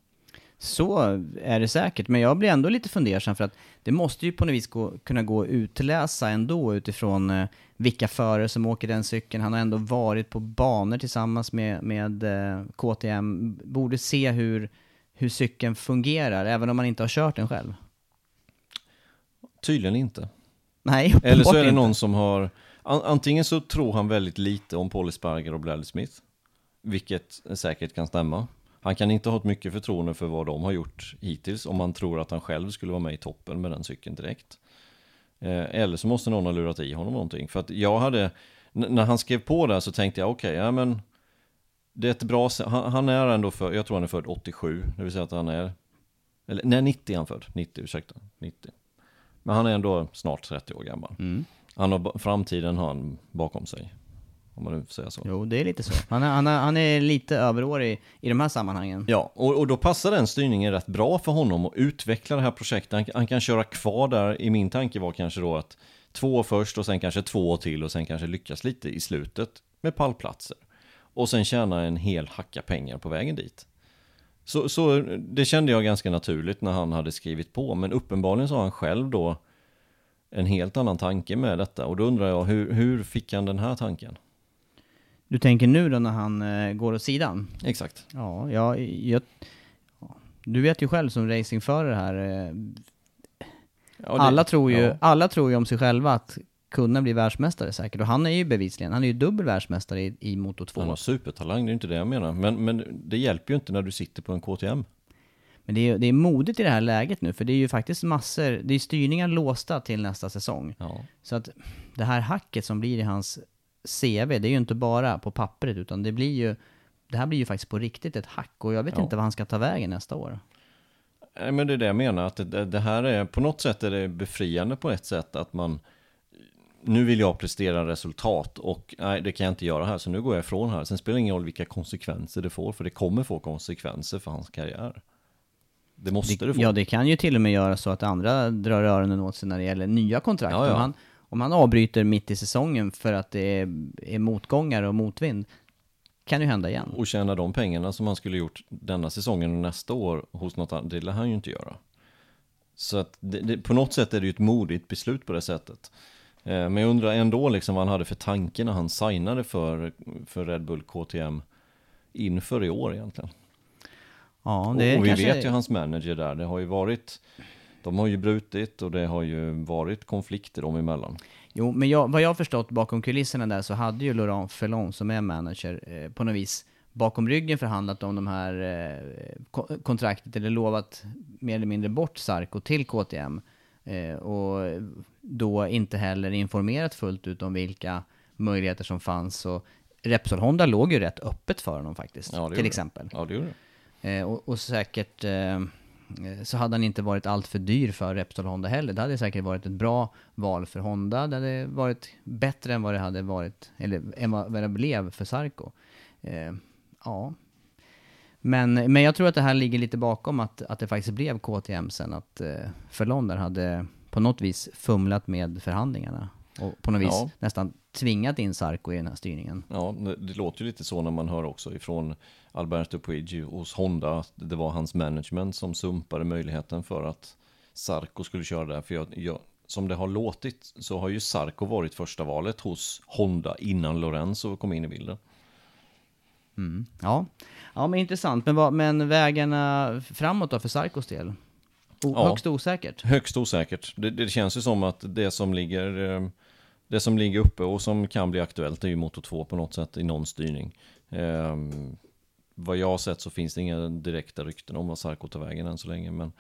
Speaker 1: Så är det säkert, men jag blir ändå lite fundersam för att det måste ju på något vis gå, kunna gå att utläsa ändå utifrån eh, vilka förare som åker den cykeln. Han har ändå varit på banor tillsammans med, med eh, KTM, borde se hur, hur cykeln fungerar, även om man inte har kört den själv.
Speaker 2: Tydligen inte.
Speaker 1: Nej,
Speaker 2: Eller så är det någon
Speaker 1: inte.
Speaker 2: som har, an, antingen så tror han väldigt lite om Paul Sparger och Bradley Smith, vilket säkert kan stämma. Han kan inte ha ett mycket förtroende för vad de har gjort hittills om man tror att han själv skulle vara med i toppen med den cykeln direkt. Eh, eller så måste någon ha lurat i honom någonting. För att jag hade, när han skrev på där så tänkte jag okej, ja men det är ett bra, sätt. han, han är ändå för, jag tror han är född 87, det vill säga att han är, eller nej 90 är han född, 90 ursäkta, 90. Men han är ändå snart 30 år gammal. Mm. Han har, framtiden har han bakom sig. Om man nu får säga så.
Speaker 1: Jo, det är lite så. Han är, han är, han är lite överårig i de här sammanhangen.
Speaker 2: Ja, och, och då passar den styrningen rätt bra för honom att utveckla det här projektet. Han, han kan köra kvar där, i min tanke var kanske då att två först och sen kanske två till och sen kanske lyckas lite i slutet med pallplatser. Och sen tjäna en hel hacka pengar på vägen dit. Så, så det kände jag ganska naturligt när han hade skrivit på, men uppenbarligen så har han själv då en helt annan tanke med detta. Och då undrar jag, hur, hur fick han den här tanken?
Speaker 1: Du tänker nu då när han eh, går åt sidan?
Speaker 2: Exakt.
Speaker 1: Ja, jag, jag, ja. Du vet ju själv som racingförare här, eh,
Speaker 2: Ja, det-
Speaker 1: alla, tror ju,
Speaker 2: ja.
Speaker 1: alla tror ju om sig själva att kunna bli världsmästare säkert. Och han är ju bevisligen, han är ju dubbel världsmästare i, i Moto 2.
Speaker 2: Han har supertalang, det är inte det jag menar. Men, men det hjälper ju inte när du sitter på en KTM.
Speaker 1: Men det är, det är modigt i det här läget nu, för det är ju faktiskt massor, det är styrningar låsta till nästa säsong.
Speaker 2: Ja.
Speaker 1: Så att det här hacket som blir i hans CV, det är ju inte bara på pappret, utan det blir ju, det här blir ju faktiskt på riktigt ett hack. Och jag vet
Speaker 2: Ja.
Speaker 1: inte vad han ska ta vägen nästa år.
Speaker 2: Nej, men det är det jag menar, att det, det här är, på något sätt är det befriande på ett sätt att man, nu vill jag prestera resultat och nej, det kan jag inte göra här, så nu går jag ifrån här. Sen spelar det ingen roll vilka konsekvenser det får, för det kommer få konsekvenser för hans karriär. Det måste det, få.
Speaker 1: Ja, det kan ju till och med göra så att andra drar öronen åt sig när det gäller nya kontrakt.
Speaker 2: Ja, ja.
Speaker 1: Om, han, om han avbryter mitt i säsongen för att det är, är motgångar och motvind, kan ju hända igen.
Speaker 2: Och tjäna de pengarna som han skulle gjort denna säsongen och nästa år hos något annat, det lär han ju inte göra. Så att det, det, på något sätt är det ju ett modigt beslut på det sättet. Eh, Men jag undrar ändå liksom vad han hade för tanke när han signade för, för Red Bull KTM inför i år egentligen.
Speaker 1: Ja,
Speaker 2: Och,
Speaker 1: det
Speaker 2: vi
Speaker 1: kanske-
Speaker 2: vet ju hans manager där, det har ju varit, de har ju brutit och det har ju varit konflikter dem emellan.
Speaker 1: Jo, men jag, vad jag har förstått bakom kulisserna där så hade ju Laurent Felon som är manager eh, på något vis bakom ryggen förhandlat om de här eh, ko- kontraktet eller lovat mer eller mindre bort Sarko till KTM. Eh, och då inte heller informerat fullt ut om vilka möjligheter som fanns. Och Repsol Honda låg ju rätt öppet för honom faktiskt,
Speaker 2: Ja, det
Speaker 1: till
Speaker 2: det.
Speaker 1: exempel.
Speaker 2: Ja, det gjorde det.
Speaker 1: Eh, och, och säkert eh, eh, så hade han inte varit allt för dyr för Repsol Honda heller. Det hade säkert varit ett bra val för Honda. Det hade varit bättre än vad det hade varit, eller än vad det blev för Sarko. Eh, ja. Men, men jag tror att det här ligger lite bakom att, att det faktiskt blev KTM sen. Att eh, Förlon där hade på något vis fumlat med förhandlingarna. Och på något vis
Speaker 2: Ja.
Speaker 1: nästan tvingat in Sarko i den här styrningen.
Speaker 2: Ja, det, låter ju lite så när man hör också ifrån Alberto Puigi hos Honda att det var hans management som sumpade möjligheten för att Sarko skulle köra där. För jag, jag, som det har låtit så har ju Sarko varit första valet hos Honda innan Lorenzo kom in i bilden.
Speaker 1: Ja. ja, men intressant. Men, vad, men vägarna framåt då för Sarkos del? O,
Speaker 2: Ja.
Speaker 1: Högst osäkert.
Speaker 2: Högst osäkert. Det, det känns ju som att det som ligger eh, det som ligger uppe och som kan bli aktuellt är ju Moto 2 på något sätt i någon styrning. Eh, vad jag har sett så finns det inga direkta rykten om vad Sarko tar vägen än så länge, men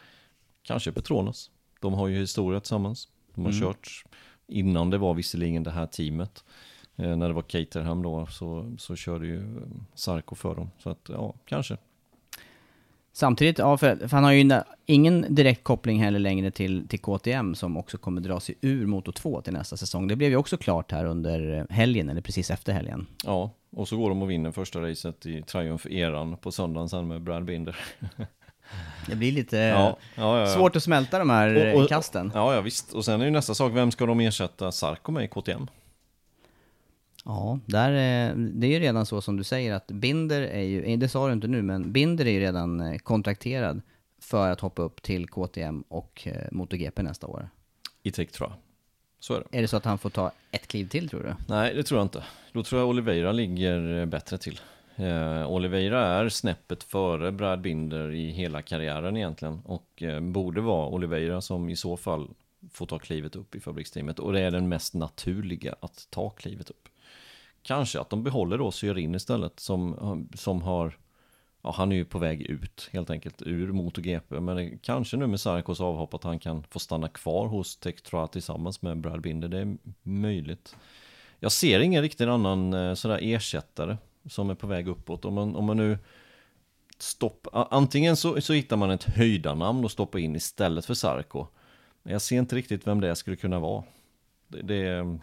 Speaker 2: kanske Petronas. De har ju historia tillsammans. De har kört innan det var visserligen det här teamet. Eh, när det var Caterham då så, så körde ju Sarko för dem. Så att ja, kanske.
Speaker 1: Samtidigt, ja, för, för han har ju ingen direkt koppling heller längre till, till KTM som också kommer dra sig ur Moto 2 till nästa säsong. Det blev ju också klart här under helgen, eller precis efter helgen.
Speaker 2: Ja, och så går de och vinner första racet i Triumph-eran på söndagen sen med Brad Binder.
Speaker 1: Det blir lite
Speaker 2: Ja, ja, ja.
Speaker 1: svårt att smälta de här
Speaker 2: Och- och-
Speaker 1: kasten.
Speaker 2: Ja, ja visst. Och sen är ju nästa sak, vem ska de ersätta Sarko med i KTM?
Speaker 1: Ja, där, är- det är ju redan så som du säger att Binder är ju, eh, det sa du inte nu, men Binder är ju redan eh, kontrakterad för att hoppa upp till KTM och eh, MotoGP nästa år.
Speaker 2: I Tektra. Så är det.
Speaker 1: Är det så att han får ta ett kliv till tror du?
Speaker 2: Nej, det tror jag inte. Då tror jag Oliveira ligger eh, bättre till. Eh, Oliveira är snäppet före Brad Binder i hela karriären egentligen. Och eh, borde vara Oliveira som i så fall får ta klivet upp i fabriksteamet. Och det är den mest naturliga att ta klivet upp. Kanske att de behåller då Syrin istället som, som har ja, han är ju på väg ut helt enkelt ur MotoGP. Men det, kanske nu med Sarkos avhopp att han kan få stanna kvar hos Tektra tillsammans med Brad Binder. Det är möjligt. Jag ser ingen riktigt annan eh, sådär ersättare som är på väg uppåt. Om man, om man nu stopp, antingen så, så hittar man ett höjdarnamn och stoppar in istället för Sarko. Men jag ser inte riktigt vem det skulle kunna vara. Det, det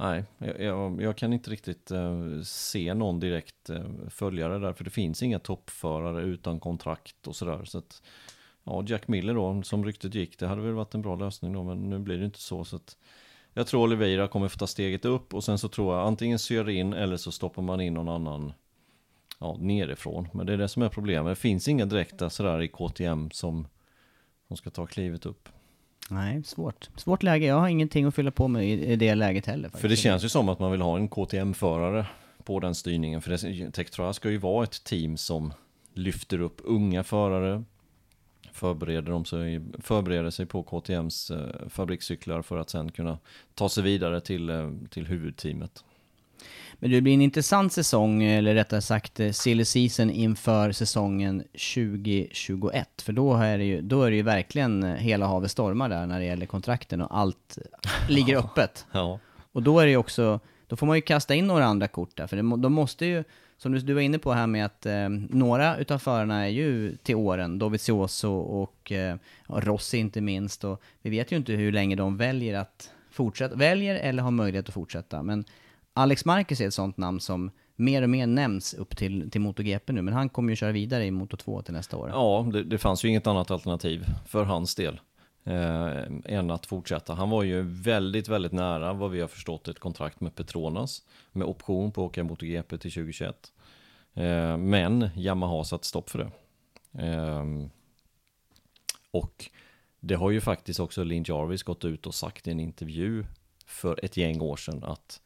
Speaker 2: Nej, jag, jag, jag, kan inte riktigt eh, se någon direkt eh, följare där, för det finns inga toppförare utan kontrakt och sådär. Så att, ja, Jack Miller då, som ryktet gick, det hade väl varit en bra lösning då, men nu blir det inte så. så att, jag tror Oliveira kommer få ta steget upp och sen så tror jag antingen syr in eller så stoppar man in någon annan ja, nerifrån. Men det är det som är problemet. Det finns inga direkta sådär i KTM som, som ska ta klivet upp.
Speaker 1: Nej, svårt. Svårt läge. Jag har ingenting att fylla på med i, det läget heller. Faktiskt.
Speaker 2: För det känns ju som att man vill ha en KTM-förare på den styrningen. För Tektra ska ju vara ett team som lyfter upp unga förare, förbereder, de sig, förbereder sig på KTMs eh, fabrikscyklar för att sen kunna ta sig vidare till, eh, till huvudteamet.
Speaker 1: Men det blir en intressant säsong, eller rättare sagt eh, silly season inför säsongen 2021. För då är det ju, då är det ju verkligen eh, hela havet stormar där när det gäller kontrakten och allt ligger öppet.
Speaker 2: Ja.
Speaker 1: Och då är det ju också, då får man ju kasta in några andra kort där, för det, de måste ju, som du, du var inne på här med att eh, några utav förarna är ju till åren, Dovizioso och eh, Rossi inte minst, och vi vet ju inte hur länge de väljer att fortsätta, väljer eller har möjlighet att fortsätta, men Alex Marquez är ett sånt namn som mer och mer nämns upp till, till MotoGP nu, men han kommer ju köra vidare i Moto2 till nästa år.
Speaker 2: Ja, det, det fanns ju inget annat alternativ för hans del eh, än att fortsätta. Han var ju väldigt, väldigt nära vad vi har förstått ett kontrakt med Petronas med option på att åka MotoGP till 2021. Eh, men Yamaha satt stopp för det. Eh, och det har ju faktiskt också Lin Jarvis gått ut och sagt i en intervju för ett gäng år sedan att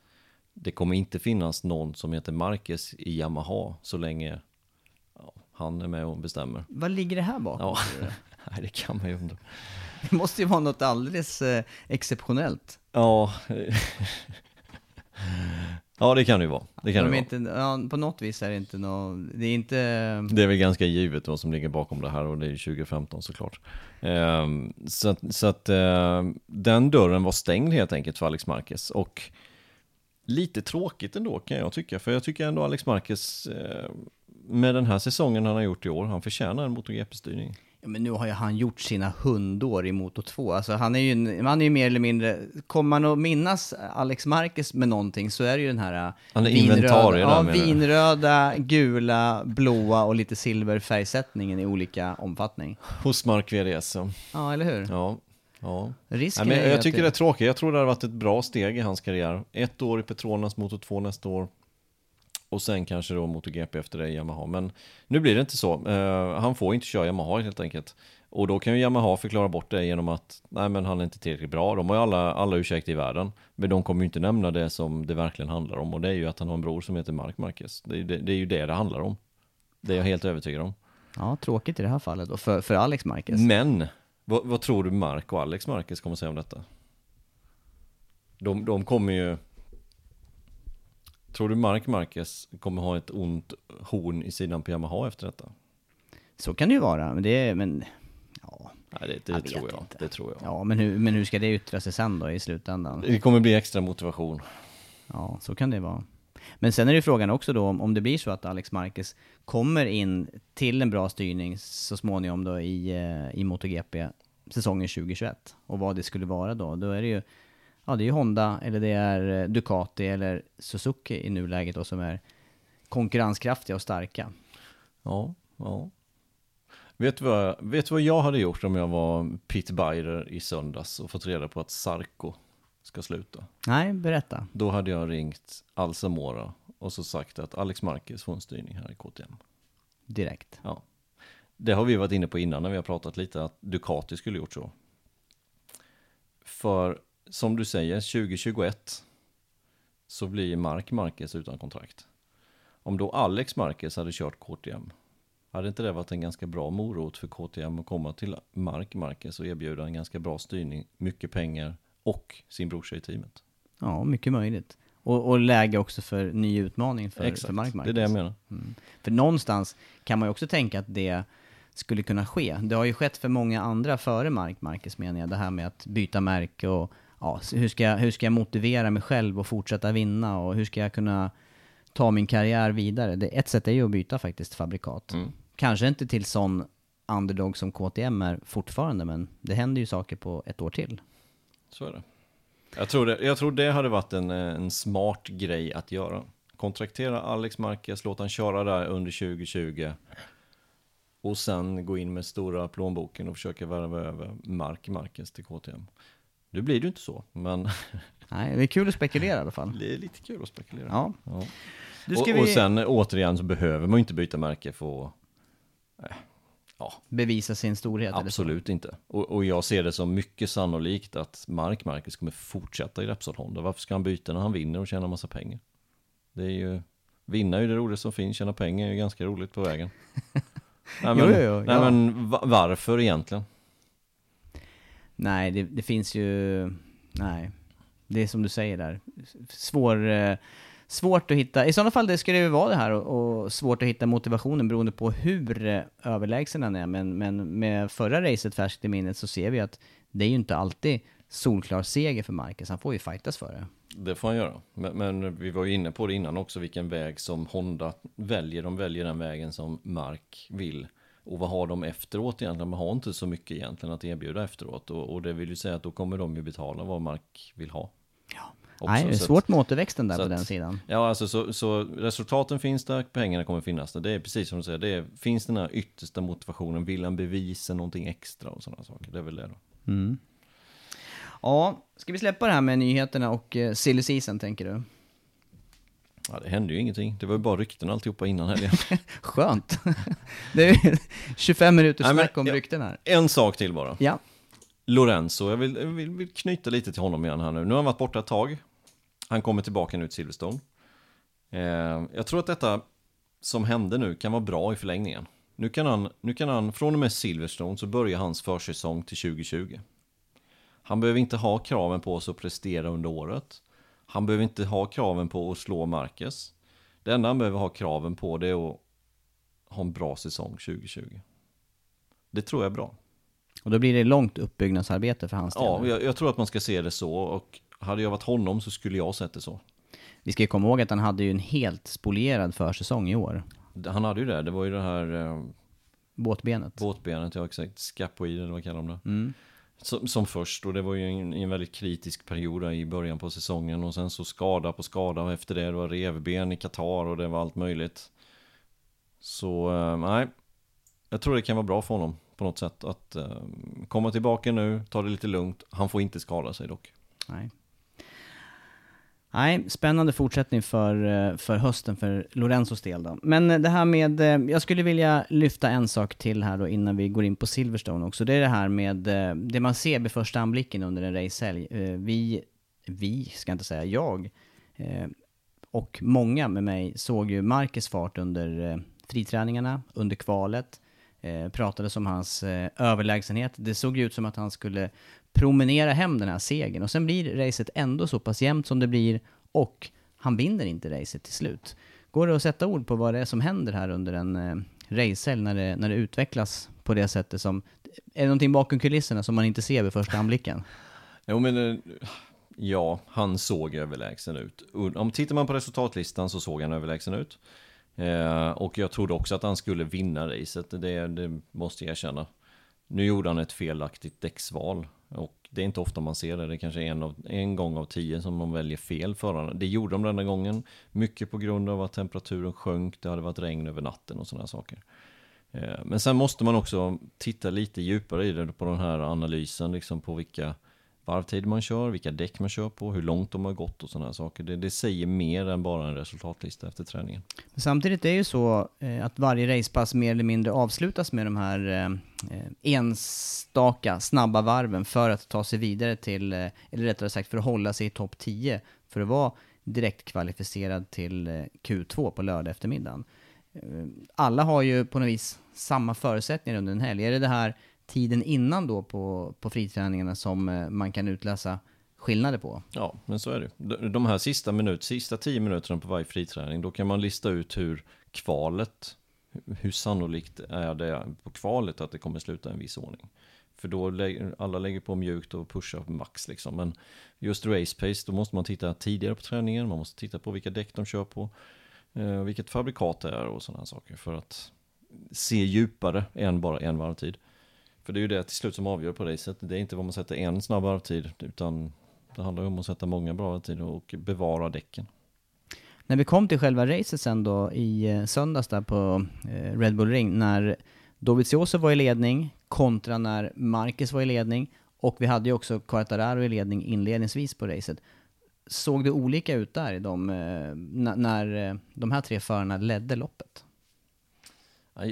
Speaker 2: det kommer inte finnas någon som heter Marcus i Yamaha så länge ja, han är med och bestämmer.
Speaker 1: Vad ligger det här bakom?
Speaker 2: Ja, Nej, det kan man ju undra.
Speaker 1: Det måste ju vara något alldeles eh, exceptionellt.
Speaker 2: Ja. ja, det kan det ju vara. Det kan
Speaker 1: De
Speaker 2: det
Speaker 1: inte, ja, på något vis är det inte något, det är inte...
Speaker 2: Det är väl ganska givet vad som ligger bakom det här och det är 2015 såklart. Um, så så att uh, den dörren var stängd helt enkelt för Alex Marquez och lite tråkigt ändå kan jag tycka. För jag tycker ändå Alex Marquez eh, med den här säsongen han har gjort i år, han förtjänar en MotoGP-styrning.
Speaker 1: Ja, men nu har ju han gjort sina hundår i Moto 2. Alltså han är ju, han är ju mer eller mindre, kommer man att minnas Alex Marquez med någonting så är det ju den här
Speaker 2: han är vinröda,
Speaker 1: ja, vinröda, gula, blåa och lite silverfärgsättningen i olika omfattning.
Speaker 2: Hos Mark VDS. Ja,
Speaker 1: eller hur?
Speaker 2: Ja, Ja.
Speaker 1: Risken
Speaker 2: Nej, men jag tycker
Speaker 1: det...
Speaker 2: är tråkigt. Jag tror det har varit ett bra steg i hans karriär. Ett år i Petronas, Moto 2 nästa år. Och sen kanske då MotoGP efter det i Yamaha. Men nu blir det inte så. Uh, han får inte köra Yamaha helt enkelt. Och då kan ju Yamaha förklara bort det genom att nej men han är inte tillräckligt bra. De har ju alla, alla ursäkter i världen. Men de kommer ju inte nämna det som det verkligen handlar om. Och det är ju att han har en bror som heter Mark Marquez. Det, det, det är ju det det handlar om. Det är jag helt övertygad om.
Speaker 1: Ja, tråkigt i det här fallet då, för, för Alex Marquez.
Speaker 2: Men vad, vad, tror du Mark och Alex Marquez kommer säga om detta? De, de kommer ju... Tror du Mark Marquez kommer ha ett ont horn i sidan på Yamaha efter detta?
Speaker 1: Så kan det ju vara, men det men... Ja.
Speaker 2: Nej, det, det jag tror jag. Inte. Det tror jag.
Speaker 1: Ja, men hur, men hur ska det yttra sig sen då i slutändan?
Speaker 2: Det kommer bli extra motivation.
Speaker 1: Ja, så kan det vara. Men sen är det frågan också då om, om det blir så att Alex Marquez kommer in till en bra styrning så småningom då i, eh, i MotoGP säsongen 2021 och vad det skulle vara då. Då är det ju, ja det är Honda eller det är eh, Ducati eller Suzuki i nuläget då som är konkurrenskraftiga och starka.
Speaker 2: Ja, ja. Vet du, vad, vet vad jag hade gjort om jag var Pete Beider i söndags och fått reda på att Sarko ska sluta.
Speaker 1: Nej, berätta.
Speaker 2: Då hade jag ringt Alsamora och så sagt att Alex Marquez får en styrning här i KTM.
Speaker 1: Direkt.
Speaker 2: Ja. Det har vi varit inne på innan när vi har pratat lite att Ducati skulle gjort så. För som du säger, 2021 så blir Mark Marquez utan kontrakt. Om då Alex Marquez hade kört KTM, hade inte det varit en ganska bra morot för KTM att komma till Mark Marquez och erbjuda en ganska bra styrning, mycket pengar och sin brorsa i teamet.
Speaker 1: Ja, mycket möjligt. Och, och läge också för ny utmaning för,
Speaker 2: Exakt,
Speaker 1: för Mark Marquez.
Speaker 2: det är det jag menar.
Speaker 1: Mm. För någonstans kan man ju också tänka att det skulle kunna ske. Det har ju skett för många andra före Mark Marquez menar jag, det här med att byta märke och ja, hur, ska jag, hur ska jag motivera mig själv och fortsätta vinna och hur ska jag kunna ta min karriär vidare? Det, ett sätt är ju att byta faktiskt fabrikat.
Speaker 2: Mm.
Speaker 1: Kanske inte till sån underdog som KTM är fortfarande, men det händer ju saker på ett år till.
Speaker 2: Så är det. Jag tror det, jag tror det hade varit en, eh, en smart grej att göra. Kontraktera Alex Marquez, låta han köra där under 2020. Och sen gå in med stora plånboken och försöka värva över Mark Marquez till KTM. Nu blir det ju inte så, men
Speaker 1: Nej, det är kul att spekulera i alla fall.
Speaker 2: det är lite kul att spekulera.
Speaker 1: Ja.
Speaker 2: Ja. Och,
Speaker 1: ska
Speaker 2: och
Speaker 1: vi
Speaker 2: sen återigen så behöver man ju inte byta märke för att
Speaker 1: bevisa sin storhet.
Speaker 2: Absolut inte. Och, och jag ser det som mycket sannolikt att Mark Marquez kommer fortsätta i Repsol Honda. Varför ska han byta när han vinner och tjänar massa pengar? Det är ju, vinna är ju det roligaste som finns, tjäna pengar är ju ganska roligt på vägen. nej men,
Speaker 1: Jo, jo, jo,
Speaker 2: nej,
Speaker 1: ja.
Speaker 2: men va- varför egentligen?
Speaker 1: Nej, det, det finns ju... Nej. Det är som du säger där. Svår, eh, svårt att hitta... I sådana fall det skulle det ju vara det här och, och svårt att hitta motivationen beroende på hur eh, överlägsen han är. Men, men med förra racet färskt i minnet så ser vi att det är ju inte alltid solklar seger för Marcus. Han får ju fightas för det.
Speaker 2: Det får han göra. Men, men vi var ju inne på det innan också, vilken väg som Honda väljer. De väljer den vägen som Mark vill. Och vad har de efteråt egentligen? De har inte så mycket egentligen att erbjuda efteråt. Och, och det vill ju säga att då kommer de ju betala vad Mark vill ha.
Speaker 1: Ja.
Speaker 2: Också,
Speaker 1: Nej, det är svårt med återväxten där på
Speaker 2: att-
Speaker 1: den sidan.
Speaker 2: Ja, alltså så, så resultaten finns där, pengarna kommer finnas där. Det är precis som du säger, det är, finns den här yttersta motivationen, vill han bevisa någonting extra och sådana saker. Det är väl det då.
Speaker 1: Mm. Ja, ska vi släppa det här med nyheterna och eh, silly season tänker du?
Speaker 2: Ja, det hände ju ingenting. Det var ju bara rykten alltihopa innan helgen.
Speaker 1: Skönt! det är 25 minuters snack om
Speaker 2: ja.
Speaker 1: rykten här.
Speaker 2: en sak till bara.
Speaker 1: Ja.
Speaker 2: Lorenzo, jag vill, vill, vill knyta lite till honom igen här nu. Nu har han varit borta ett tag. Han kommer tillbaka nu till Silverstone. Eh, jag tror att detta som hände nu kan vara bra i förlängningen. Nu kan han, nu kan han från och med Silverstone så börjar hans försäsong till 2020. Han behöver inte ha kraven på sig att prestera under året. Han behöver inte ha kraven på att slå Marcus. Det enda han behöver ha kraven på det är att ha en bra säsong 2020. Det tror jag är bra.
Speaker 1: Och då blir det långt uppbyggnadsarbete för hans del.
Speaker 2: Ja, jag, jag tror att man ska se det så och hade jag varit honom så skulle jag sett det så.
Speaker 1: Vi ska ju komma ihåg att han hade ju en helt spolierad försäsong i år.
Speaker 2: Han hade ju det, det var ju det här eh,
Speaker 1: Båtbenet.
Speaker 2: båtbenet, jag exakt, scapoid eller vad kallar de det?
Speaker 1: Mm.
Speaker 2: Som, som först och det var ju en, en väldigt kritisk period i början på säsongen och sen så skada på skada och efter det, det var revben i Qatar och det var allt möjligt. Så eh, nej, jag tror det kan vara bra för honom på något sätt att eh, komma tillbaka nu, ta det lite lugnt. Han får inte skada sig dock.
Speaker 1: Nej. Nej, spännande fortsättning för, eh, för hösten för Lorenzos del då. Men eh, det här med, eh, jag skulle vilja lyfta en sak till här då innan vi går in på Silverstone också. Det är det här med det man ser vid första anblicken under en racehelg. Vi, vi ska inte säga jag, och många med mig såg ju Marcus fart under friträningarna, under kvalet. Eh, pratades om hans eh, överlägsenhet. Det såg ju ut som att han skulle promenera hem den här segern. Och sen blir racet ändå så pass jämnt som det blir och han vinner inte racet till slut. Går det att sätta ord på vad det är som händer här under en eh, racehelg när det, när det utvecklas på det sättet som... Är det någonting bakom kulisserna som man inte ser vid första anblicken?
Speaker 2: Jo men eh, ja, han såg överlägsen ut. Om tittar man på resultatlistan så såg han överlägsen ut. Eh, och jag trodde också att han skulle vinna racet, det, det måste jag erkänna. Nu gjorde han ett felaktigt däcksval. Och det är inte ofta man ser det, det är kanske en, av, en gång av tio som de väljer fel förarna. Det gjorde de denna gången, mycket på grund av att temperaturen sjönk, det hade varit regn över natten och sådana saker. Eh, men sen måste man också titta lite djupare i det på den här analysen, liksom på vilka varvtider man kör, vilka däck man kör på, hur långt de har gått och sådana saker. Det, det säger mer än bara en resultatlista efter träningen.
Speaker 1: Men Samtidigt är det ju så eh, att varje racepass mer eller mindre avslutas med de här eh, eh enstaka snabba varven för att ta sig vidare till, eh, eller rättare sagt för att hålla sig i topp 10, för att vara direkt kvalificerad till eh, Q2 på lördag eftermiddagen. Eh, alla har ju på något vis samma förutsättningar under en helg. Är det det här tiden innan då på, på friträningarna som eh, man kan utläsa skillnader på.
Speaker 2: Ja, men så är det. De- här sista, minut, sista tio minuterna på varje friträning, då kan man lista ut hur kvalet, hur sannolikt är det på kvalet att det kommer sluta i en viss ordning. För då lägger, alla lägger på mjukt och pushar på max liksom. Men just race pace, då måste man titta tidigare på träningen, man måste titta på vilka däck de kör på, eh, vilket fabrikat det är och sådana saker för att se djupare än bara en varvtid. För det är ju det till slut som avgör på racet. Det är inte vad man sätter en snabb varvtid, utan det handlar ju om att sätta många bra varvtider och bevara däcken.
Speaker 1: När vi kom till själva racet sen då i eh, söndags där på eh, Red Bull Ring, när Dovizioso var i ledning kontra när Marquez var i ledning och vi hade ju också Quartararo i ledning inledningsvis på racet. Såg det olika ut där i de, eh, när, de här tre förarna ledde loppet?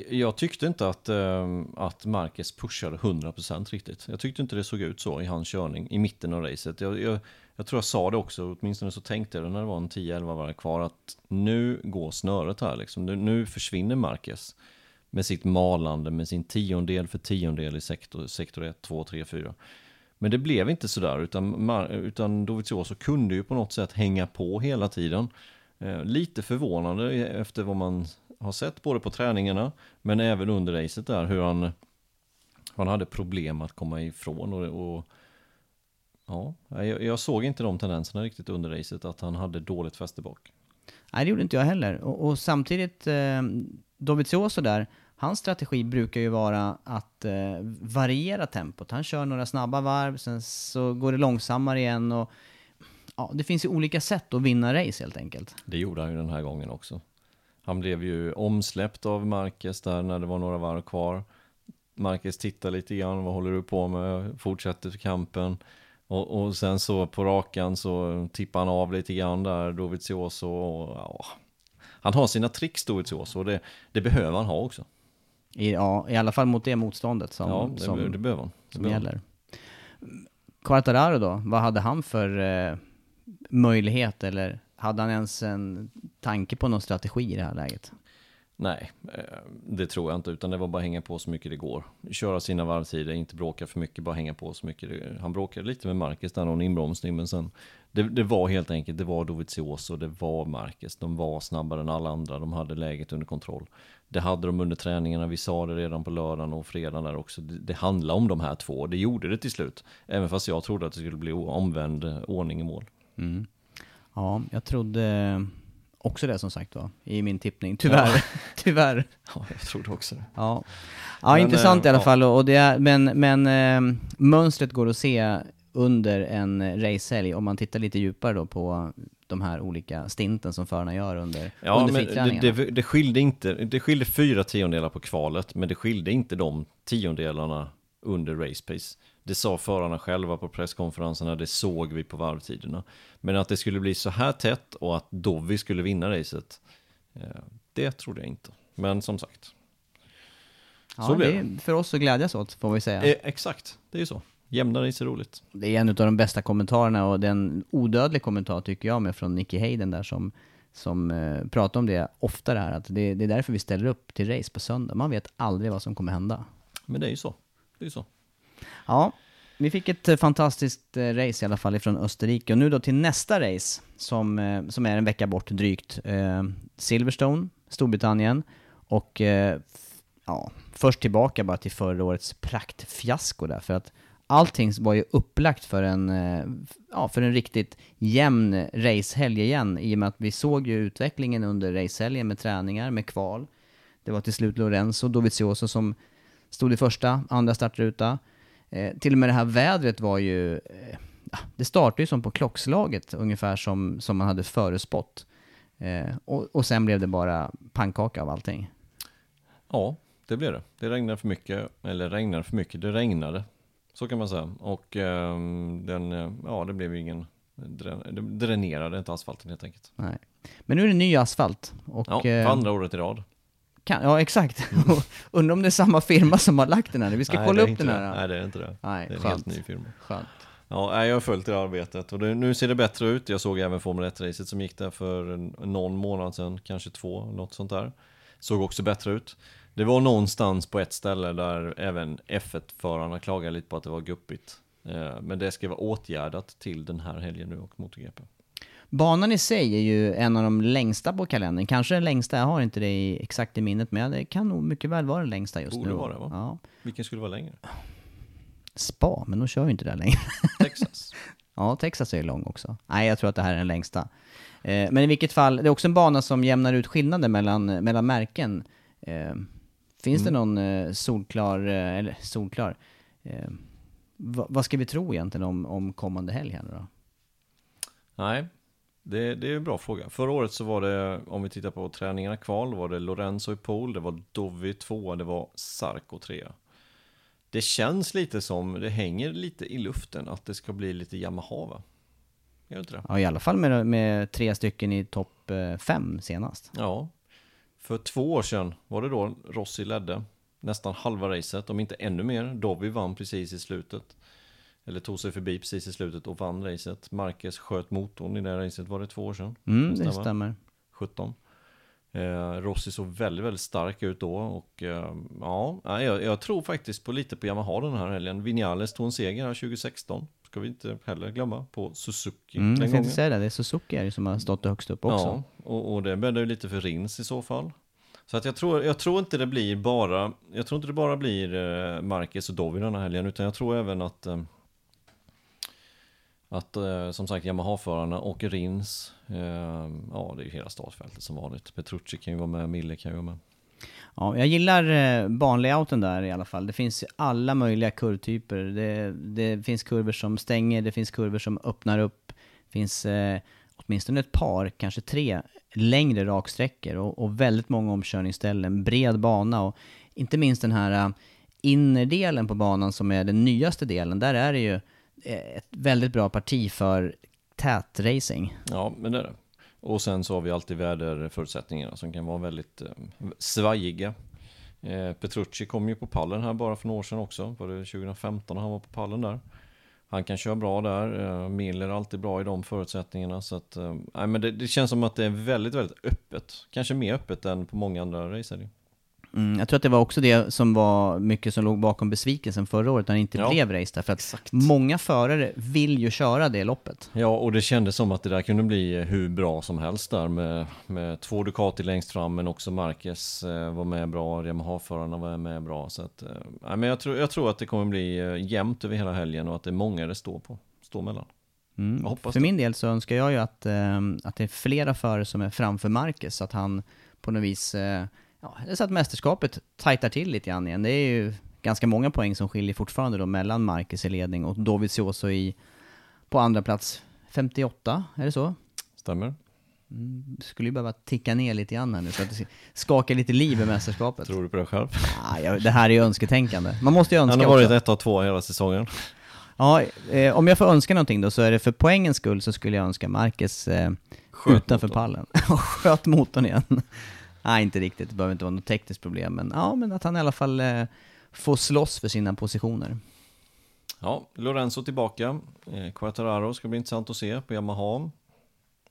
Speaker 2: Jag tyckte inte att, eh, att Marquez pushade 100% riktigt. Jag tyckte inte det såg ut så i hans körning i mitten av racet. Jag, jag, jag tror jag sa det också, åtminstone så tänkte jag det när det var en 10-11 varv kvar, att nu går snöret här liksom. Nu, nu försvinner Marquez med sitt malande, med sin tiondel för tiondel i sektor, sektor 1, 2, 3, 4. Men det blev inte sådär, utan, utan Dovizioso kunde ju på något sätt hänga på hela tiden. Eh, lite förvånande efter vad man har sett både på träningarna, men även under racet där, hur han, han hade problem att komma ifrån. Och, och ja, jag, jag såg inte de tendenserna riktigt under racet, att han hade dåligt fäste bak.
Speaker 1: Nej, det gjorde inte jag heller. Och, och samtidigt, eh, Dovizioso där, hans strategi brukar ju vara att eh, variera tempot. Han kör några snabba varv, sen så går det långsammare igen och ja, det finns ju olika sätt att vinna race helt enkelt.
Speaker 2: Det gjorde han ju den här gången också. Han blev ju omsläppt av Marquez där när det var några varv kvar. Marquez tittar lite grann, vad håller du på med? Fortsätter kampen. Och, och sen så på rakan så tippar han av lite grann där, Dovizioso. Och, ja. Han har sina tricks Dovizioso och det, det behöver han ha också.
Speaker 1: I, ja, I alla fall mot det motståndet som,
Speaker 2: ja, det,
Speaker 1: som,
Speaker 2: det behöver han. Det
Speaker 1: som
Speaker 2: behöver
Speaker 1: gäller. Quartararo då, vad hade han för eh, möjlighet eller hade han ens en tanke på någon strategi i det här läget?
Speaker 2: Nej, eh, det tror jag inte, utan det var bara hänga på så mycket det går. Köra sina varvtider, inte bråka för mycket, bara hänga på så mycket. det- Han bråkade lite med Marcus där, någon inbromsning, men sen det, det var helt enkelt, det var Dovizioso, det var Marcus. De var snabbare än alla andra, de hade läget under kontroll. Det hade de under träningarna, vi sa det redan på lördagen och fredagen där också. Det, det handlar om de här två, det gjorde det till slut. Även fast jag trodde att det skulle bli omvänd eh, ordning i mål.
Speaker 1: Ja, jag trodde också det som sagt var, i min tippning. Tyvärr. Tyvärr.
Speaker 2: Ja, jag trodde också det.
Speaker 1: Ja, ja
Speaker 2: Men,
Speaker 1: intressant
Speaker 2: eh,
Speaker 1: i alla
Speaker 2: ja.
Speaker 1: fall. Och det är, men men eh, mönstret går att se under en racehelg om man tittar lite djupare då på de här olika stinten som förarna gör under,
Speaker 2: Ja,
Speaker 1: under
Speaker 2: men det, det, det skilde inte, det skilde fyra tiondelar på kvalet, men det skilde inte de tiondelarna under race pace. Det sa förarna själva på presskonferenserna, det såg vi på varvtiderna. Men att det skulle bli så här tätt och att Dovi skulle vinna racet, eh, det trodde jag inte. Men som sagt,
Speaker 1: ja,
Speaker 2: så blev
Speaker 1: det är för oss att glädjas åt, får vi säga.
Speaker 2: eh, exakt, det är ju så. Jämna race är roligt.
Speaker 1: Det är en av de bästa kommentarerna och den odödlig kommentar tycker jag med från Nicky Hayden där som, som eh, pratar om det ofta det här att det, det är därför vi ställer upp till race på söndag. Man vet aldrig vad som kommer hända.
Speaker 2: Men det är ju så. Det är ju så.
Speaker 1: Ja, vi fick ett eh, fantastiskt eh, race i alla fall ifrån Österrike och nu då till nästa race som, eh, som är en vecka bort drygt. Silverstone, Storbritannien och ja, först tillbaka bara till förra årets praktfiasko där för att allting var ju upplagt för en, ja, för en riktigt jämn racehelg igen i och med att vi såg ju utvecklingen under racehelgen med träningar, med kval. Det var till slut Lorenzo Dovizioso som stod i första, andra startruta. Eh, till och med det här vädret var ju... Eh, ja, det startade ju som på klockslaget, ungefär som, som man hade förespått. Eh, och, och sen blev det bara pannkaka av allting.
Speaker 2: Ja, det blev det. Det regnade för mycket, eller regnade för mycket, det regnade. Så kan man säga. Och ehm, den, eh, ja det blev ju ingen, det dränerade inte asfalten helt enkelt.
Speaker 1: Nej. Men nu är det ny asfalt. Och,
Speaker 2: Ja,
Speaker 1: eh,
Speaker 2: för andra året i rad.
Speaker 1: Kan, ja exakt. Och Undrar om det är samma firma som har lagt den här. Vi ska
Speaker 2: Nej,
Speaker 1: kolla
Speaker 2: det
Speaker 1: upp den
Speaker 2: det.
Speaker 1: här.
Speaker 2: Nej, det är inte det.
Speaker 1: Nej,
Speaker 2: det är en
Speaker 1: skönt.
Speaker 2: helt ny firma.
Speaker 1: Skönt.
Speaker 2: Ja, jag har följt det arbetet och det, nu ser det bättre ut. Jag såg även Formel 1-racet som gick där för en- någon månad sedan, kanske två, något sånt där. Såg också bättre ut. Det var någonstans på ett ställe där även F1-förarna klagade lite på att det var guppigt. Eh, Men det ska vara åtgärdat till den här helgen nu och MotoGP.
Speaker 1: Banan i sig är ju en av de längsta på kalendern. Kanske den längsta, jag har inte det i, exakt i minnet, men det kan nog mycket väl vara den längsta just
Speaker 2: Borde
Speaker 1: nu.
Speaker 2: vara det, va?
Speaker 1: Ja.
Speaker 2: Vilken skulle vara längre?
Speaker 1: Spa, men de kör ju inte där längre.
Speaker 2: Texas.
Speaker 1: Ja, Texas är ju lång också. Nej, jag tror att det här är den längsta. Eh, men i vilket fall, det är också en bana som jämnar ut skillnaden mellan, mellan märken. Eh, finns det någon eh, solklar, eller solklar, va, vad ska vi tro egentligen om, om kommande helg här nu då?
Speaker 2: Nej, det, det är en bra fråga. Förra året så var det, om vi tittar på träningarna kval, var det Lorenzo i pool, det var Dovi tvåa, det var Sarko trea. Det känns lite som, det hänger lite i luften att det ska bli lite Yamaha va? Gör inte det?
Speaker 1: Ja, i alla fall med, med tre stycken i topp eh, fem senast.
Speaker 2: Ja. För två år sedan var det då Rossi ledde nästan halva racet, om inte ännu mer. Dovi vann precis i slutet. Eller tog sig förbi precis i slutet och vann racet. Marquez sköt motorn i det racet, var det två år sedan?
Speaker 1: Mm, det
Speaker 2: Stämmer.
Speaker 1: stämmer.
Speaker 2: 17. Eh, Rossi såg väldigt, väldigt stark ut då och eh, ja, jag, jag tror faktiskt på lite på Yamaha den här helgen. Vinales tog en seger här 2016. Ska vi inte heller glömma på Suzuki
Speaker 1: Mm, jag tänkte säga det, det är Suzuki som har stått högst upp också.
Speaker 2: Ja, och, och det bäddar ju lite för Rins i så fall. Så att jag tror, jag tror inte det blir bara, jag tror inte det bara blir eh, Marquez och Dovi den här helgen, utan jag tror även att eh, att eh, som sagt Yamaha-förarna och Rins, eh, ja det är ju hela startfältet som vanligt. Petrucci kan ju vara med, Mille kan ju vara med.
Speaker 1: Ja, jag gillar eh, banlayouten där i alla fall. Det finns alla möjliga kurvtyper. Det, det finns kurvor som stänger, det finns kurvor som öppnar upp. Det finns eh, åtminstone ett par, kanske tre, längre raksträckor och, och väldigt många omkörningsställen. Bred bana och inte minst den här eh, innerdelen på banan som är den nyaste delen. Där är det ju eh, Eh, ett väldigt bra parti för tät racing.
Speaker 2: Ja, men det är det. Och sen så har vi alltid väderförutsättningarna som kan vara väldigt eh, svajiga. Eh, Petrucci kom ju på pallen här bara för några år sedan också. Var det 2015 han var på pallen där. Han kan köra bra där. Eh, Miller är alltid bra i de förutsättningarna. Så att, eh, men det, det känns som att det är väldigt, väldigt öppet. Kanske mer öppet än på många andra racer.
Speaker 1: Mm, jag tror att det var också det som var mycket som låg bakom besvikelsen förra året när det inte
Speaker 2: Ja,
Speaker 1: blev race där. För att många förare vill ju köra det loppet.
Speaker 2: Ja, och det kändes som att det där kunde bli hur bra som helst där med, med två Ducati längst fram, men också Marquez eh, var med bra, Yamaha-förarna var med bra. Så att, eh, nej, men jag, tror, jag tror att det kommer bli eh, jämnt över hela helgen och att det är många det står på, står mellan.
Speaker 1: Mm. För
Speaker 2: det.
Speaker 1: min del så önskar jag ju att, att det är flera förare som är framför Marcus, så att han på något vis, ja, så att mästerskapet tajtar till lite grann igen. Det är ju ganska många poäng som skiljer fortfarande då mellan Marcus i ledning och Dovizioso i, på andra plats 58, är det så?
Speaker 2: Stämmer?
Speaker 1: Skulle ju behöva ticka ner lite grann här nu för att det skakar lite liv i mästerskapet.
Speaker 2: Tror du på det själv?
Speaker 1: Ah, ja, det här är ju önsketänkande. Man måste ju önska
Speaker 2: Han har varit
Speaker 1: också.
Speaker 2: ett av två hela säsongen.
Speaker 1: Ja, eh, om jag får önska någonting då så är det för poängens skull så skulle jag önska Marcus eh, utanför
Speaker 2: motorn.
Speaker 1: pallen. Och Sköt motorn igen. Nej, inte riktigt. Det behöver inte vara något tekniskt problem. Men ja, men att han i alla fall eh, får slåss för sina positioner.
Speaker 2: Ja, Lorenzo tillbaka. Eh, Quattararo ska bli intressant att se på Yamaha.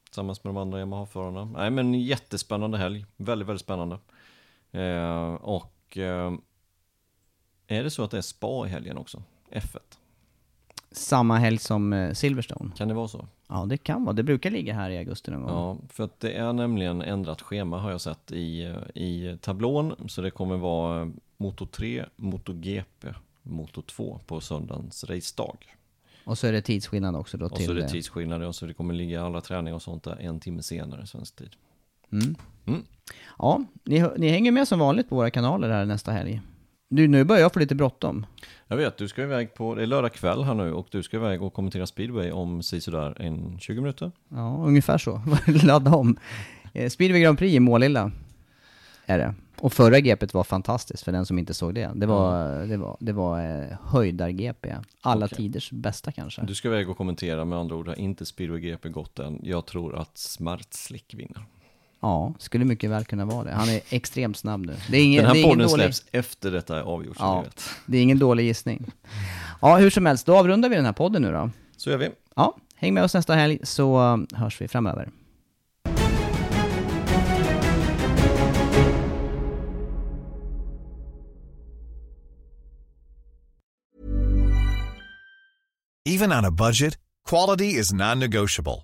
Speaker 2: Tillsammans med de andra Yamaha-förarna. Nej men jättespännande helg. Väldigt, väldigt spännande. Eh, och eh, är det så att det är spa i helgen också? F1?
Speaker 1: Samma helg som eh, Silverstone.
Speaker 2: Kan det vara så?
Speaker 1: Ja, det kan vara. Det brukar ligga här i augusti någon gång.
Speaker 2: Ja, för att det är nämligen ändrat schema har jag sett i, eh, i tablån. Så det kommer vara Moto 3, Moto GP, Moto 2 på söndagens racedag.
Speaker 1: Och så är det tidsskillnad också då
Speaker 2: Och
Speaker 1: till...
Speaker 2: så är det
Speaker 1: eh,
Speaker 2: tidsskillnader och så det kommer ligga alla träningar och sånt där en timme senare svensk tid.
Speaker 1: Mm.
Speaker 2: Mm.
Speaker 1: Ja, ni, ni hänger med som vanligt på våra kanaler här nästa helg. Du, nu börjar jag få lite bråttom.
Speaker 2: Jag vet, du ska iväg på, det är lördag kväll här nu och du ska iväg och kommentera speedway om sådär en 20 minuter.
Speaker 1: Ja, ungefär så. Ladda om. Eh, Speedway Grand Prix i Målilla är det. Och förra GPet var fantastiskt för den som inte såg det. Det var, det var, det var eh, höjdar-GP. Alla
Speaker 2: Okej.
Speaker 1: tiders bästa kanske.
Speaker 2: Du ska iväg och kommentera, med andra ord har inte speedway GP gått än. Jag tror att Smartslick vinner.
Speaker 1: Ja, skulle mycket väl kunna vara det. Han är extremt snabb nu. Det är ingen,
Speaker 2: Den här
Speaker 1: det är ingen
Speaker 2: podden
Speaker 1: dålig,
Speaker 2: släpps efter detta är avgjort,
Speaker 1: Ja. Det är ingen dålig gissning. Ja, hur som helst, då avrundar vi den här podden nu då.
Speaker 2: Så gör vi.
Speaker 1: Ja, häng med oss nästa helg så eh, hörs vi framöver.
Speaker 3: Even on a budget, quality is non-negotiable.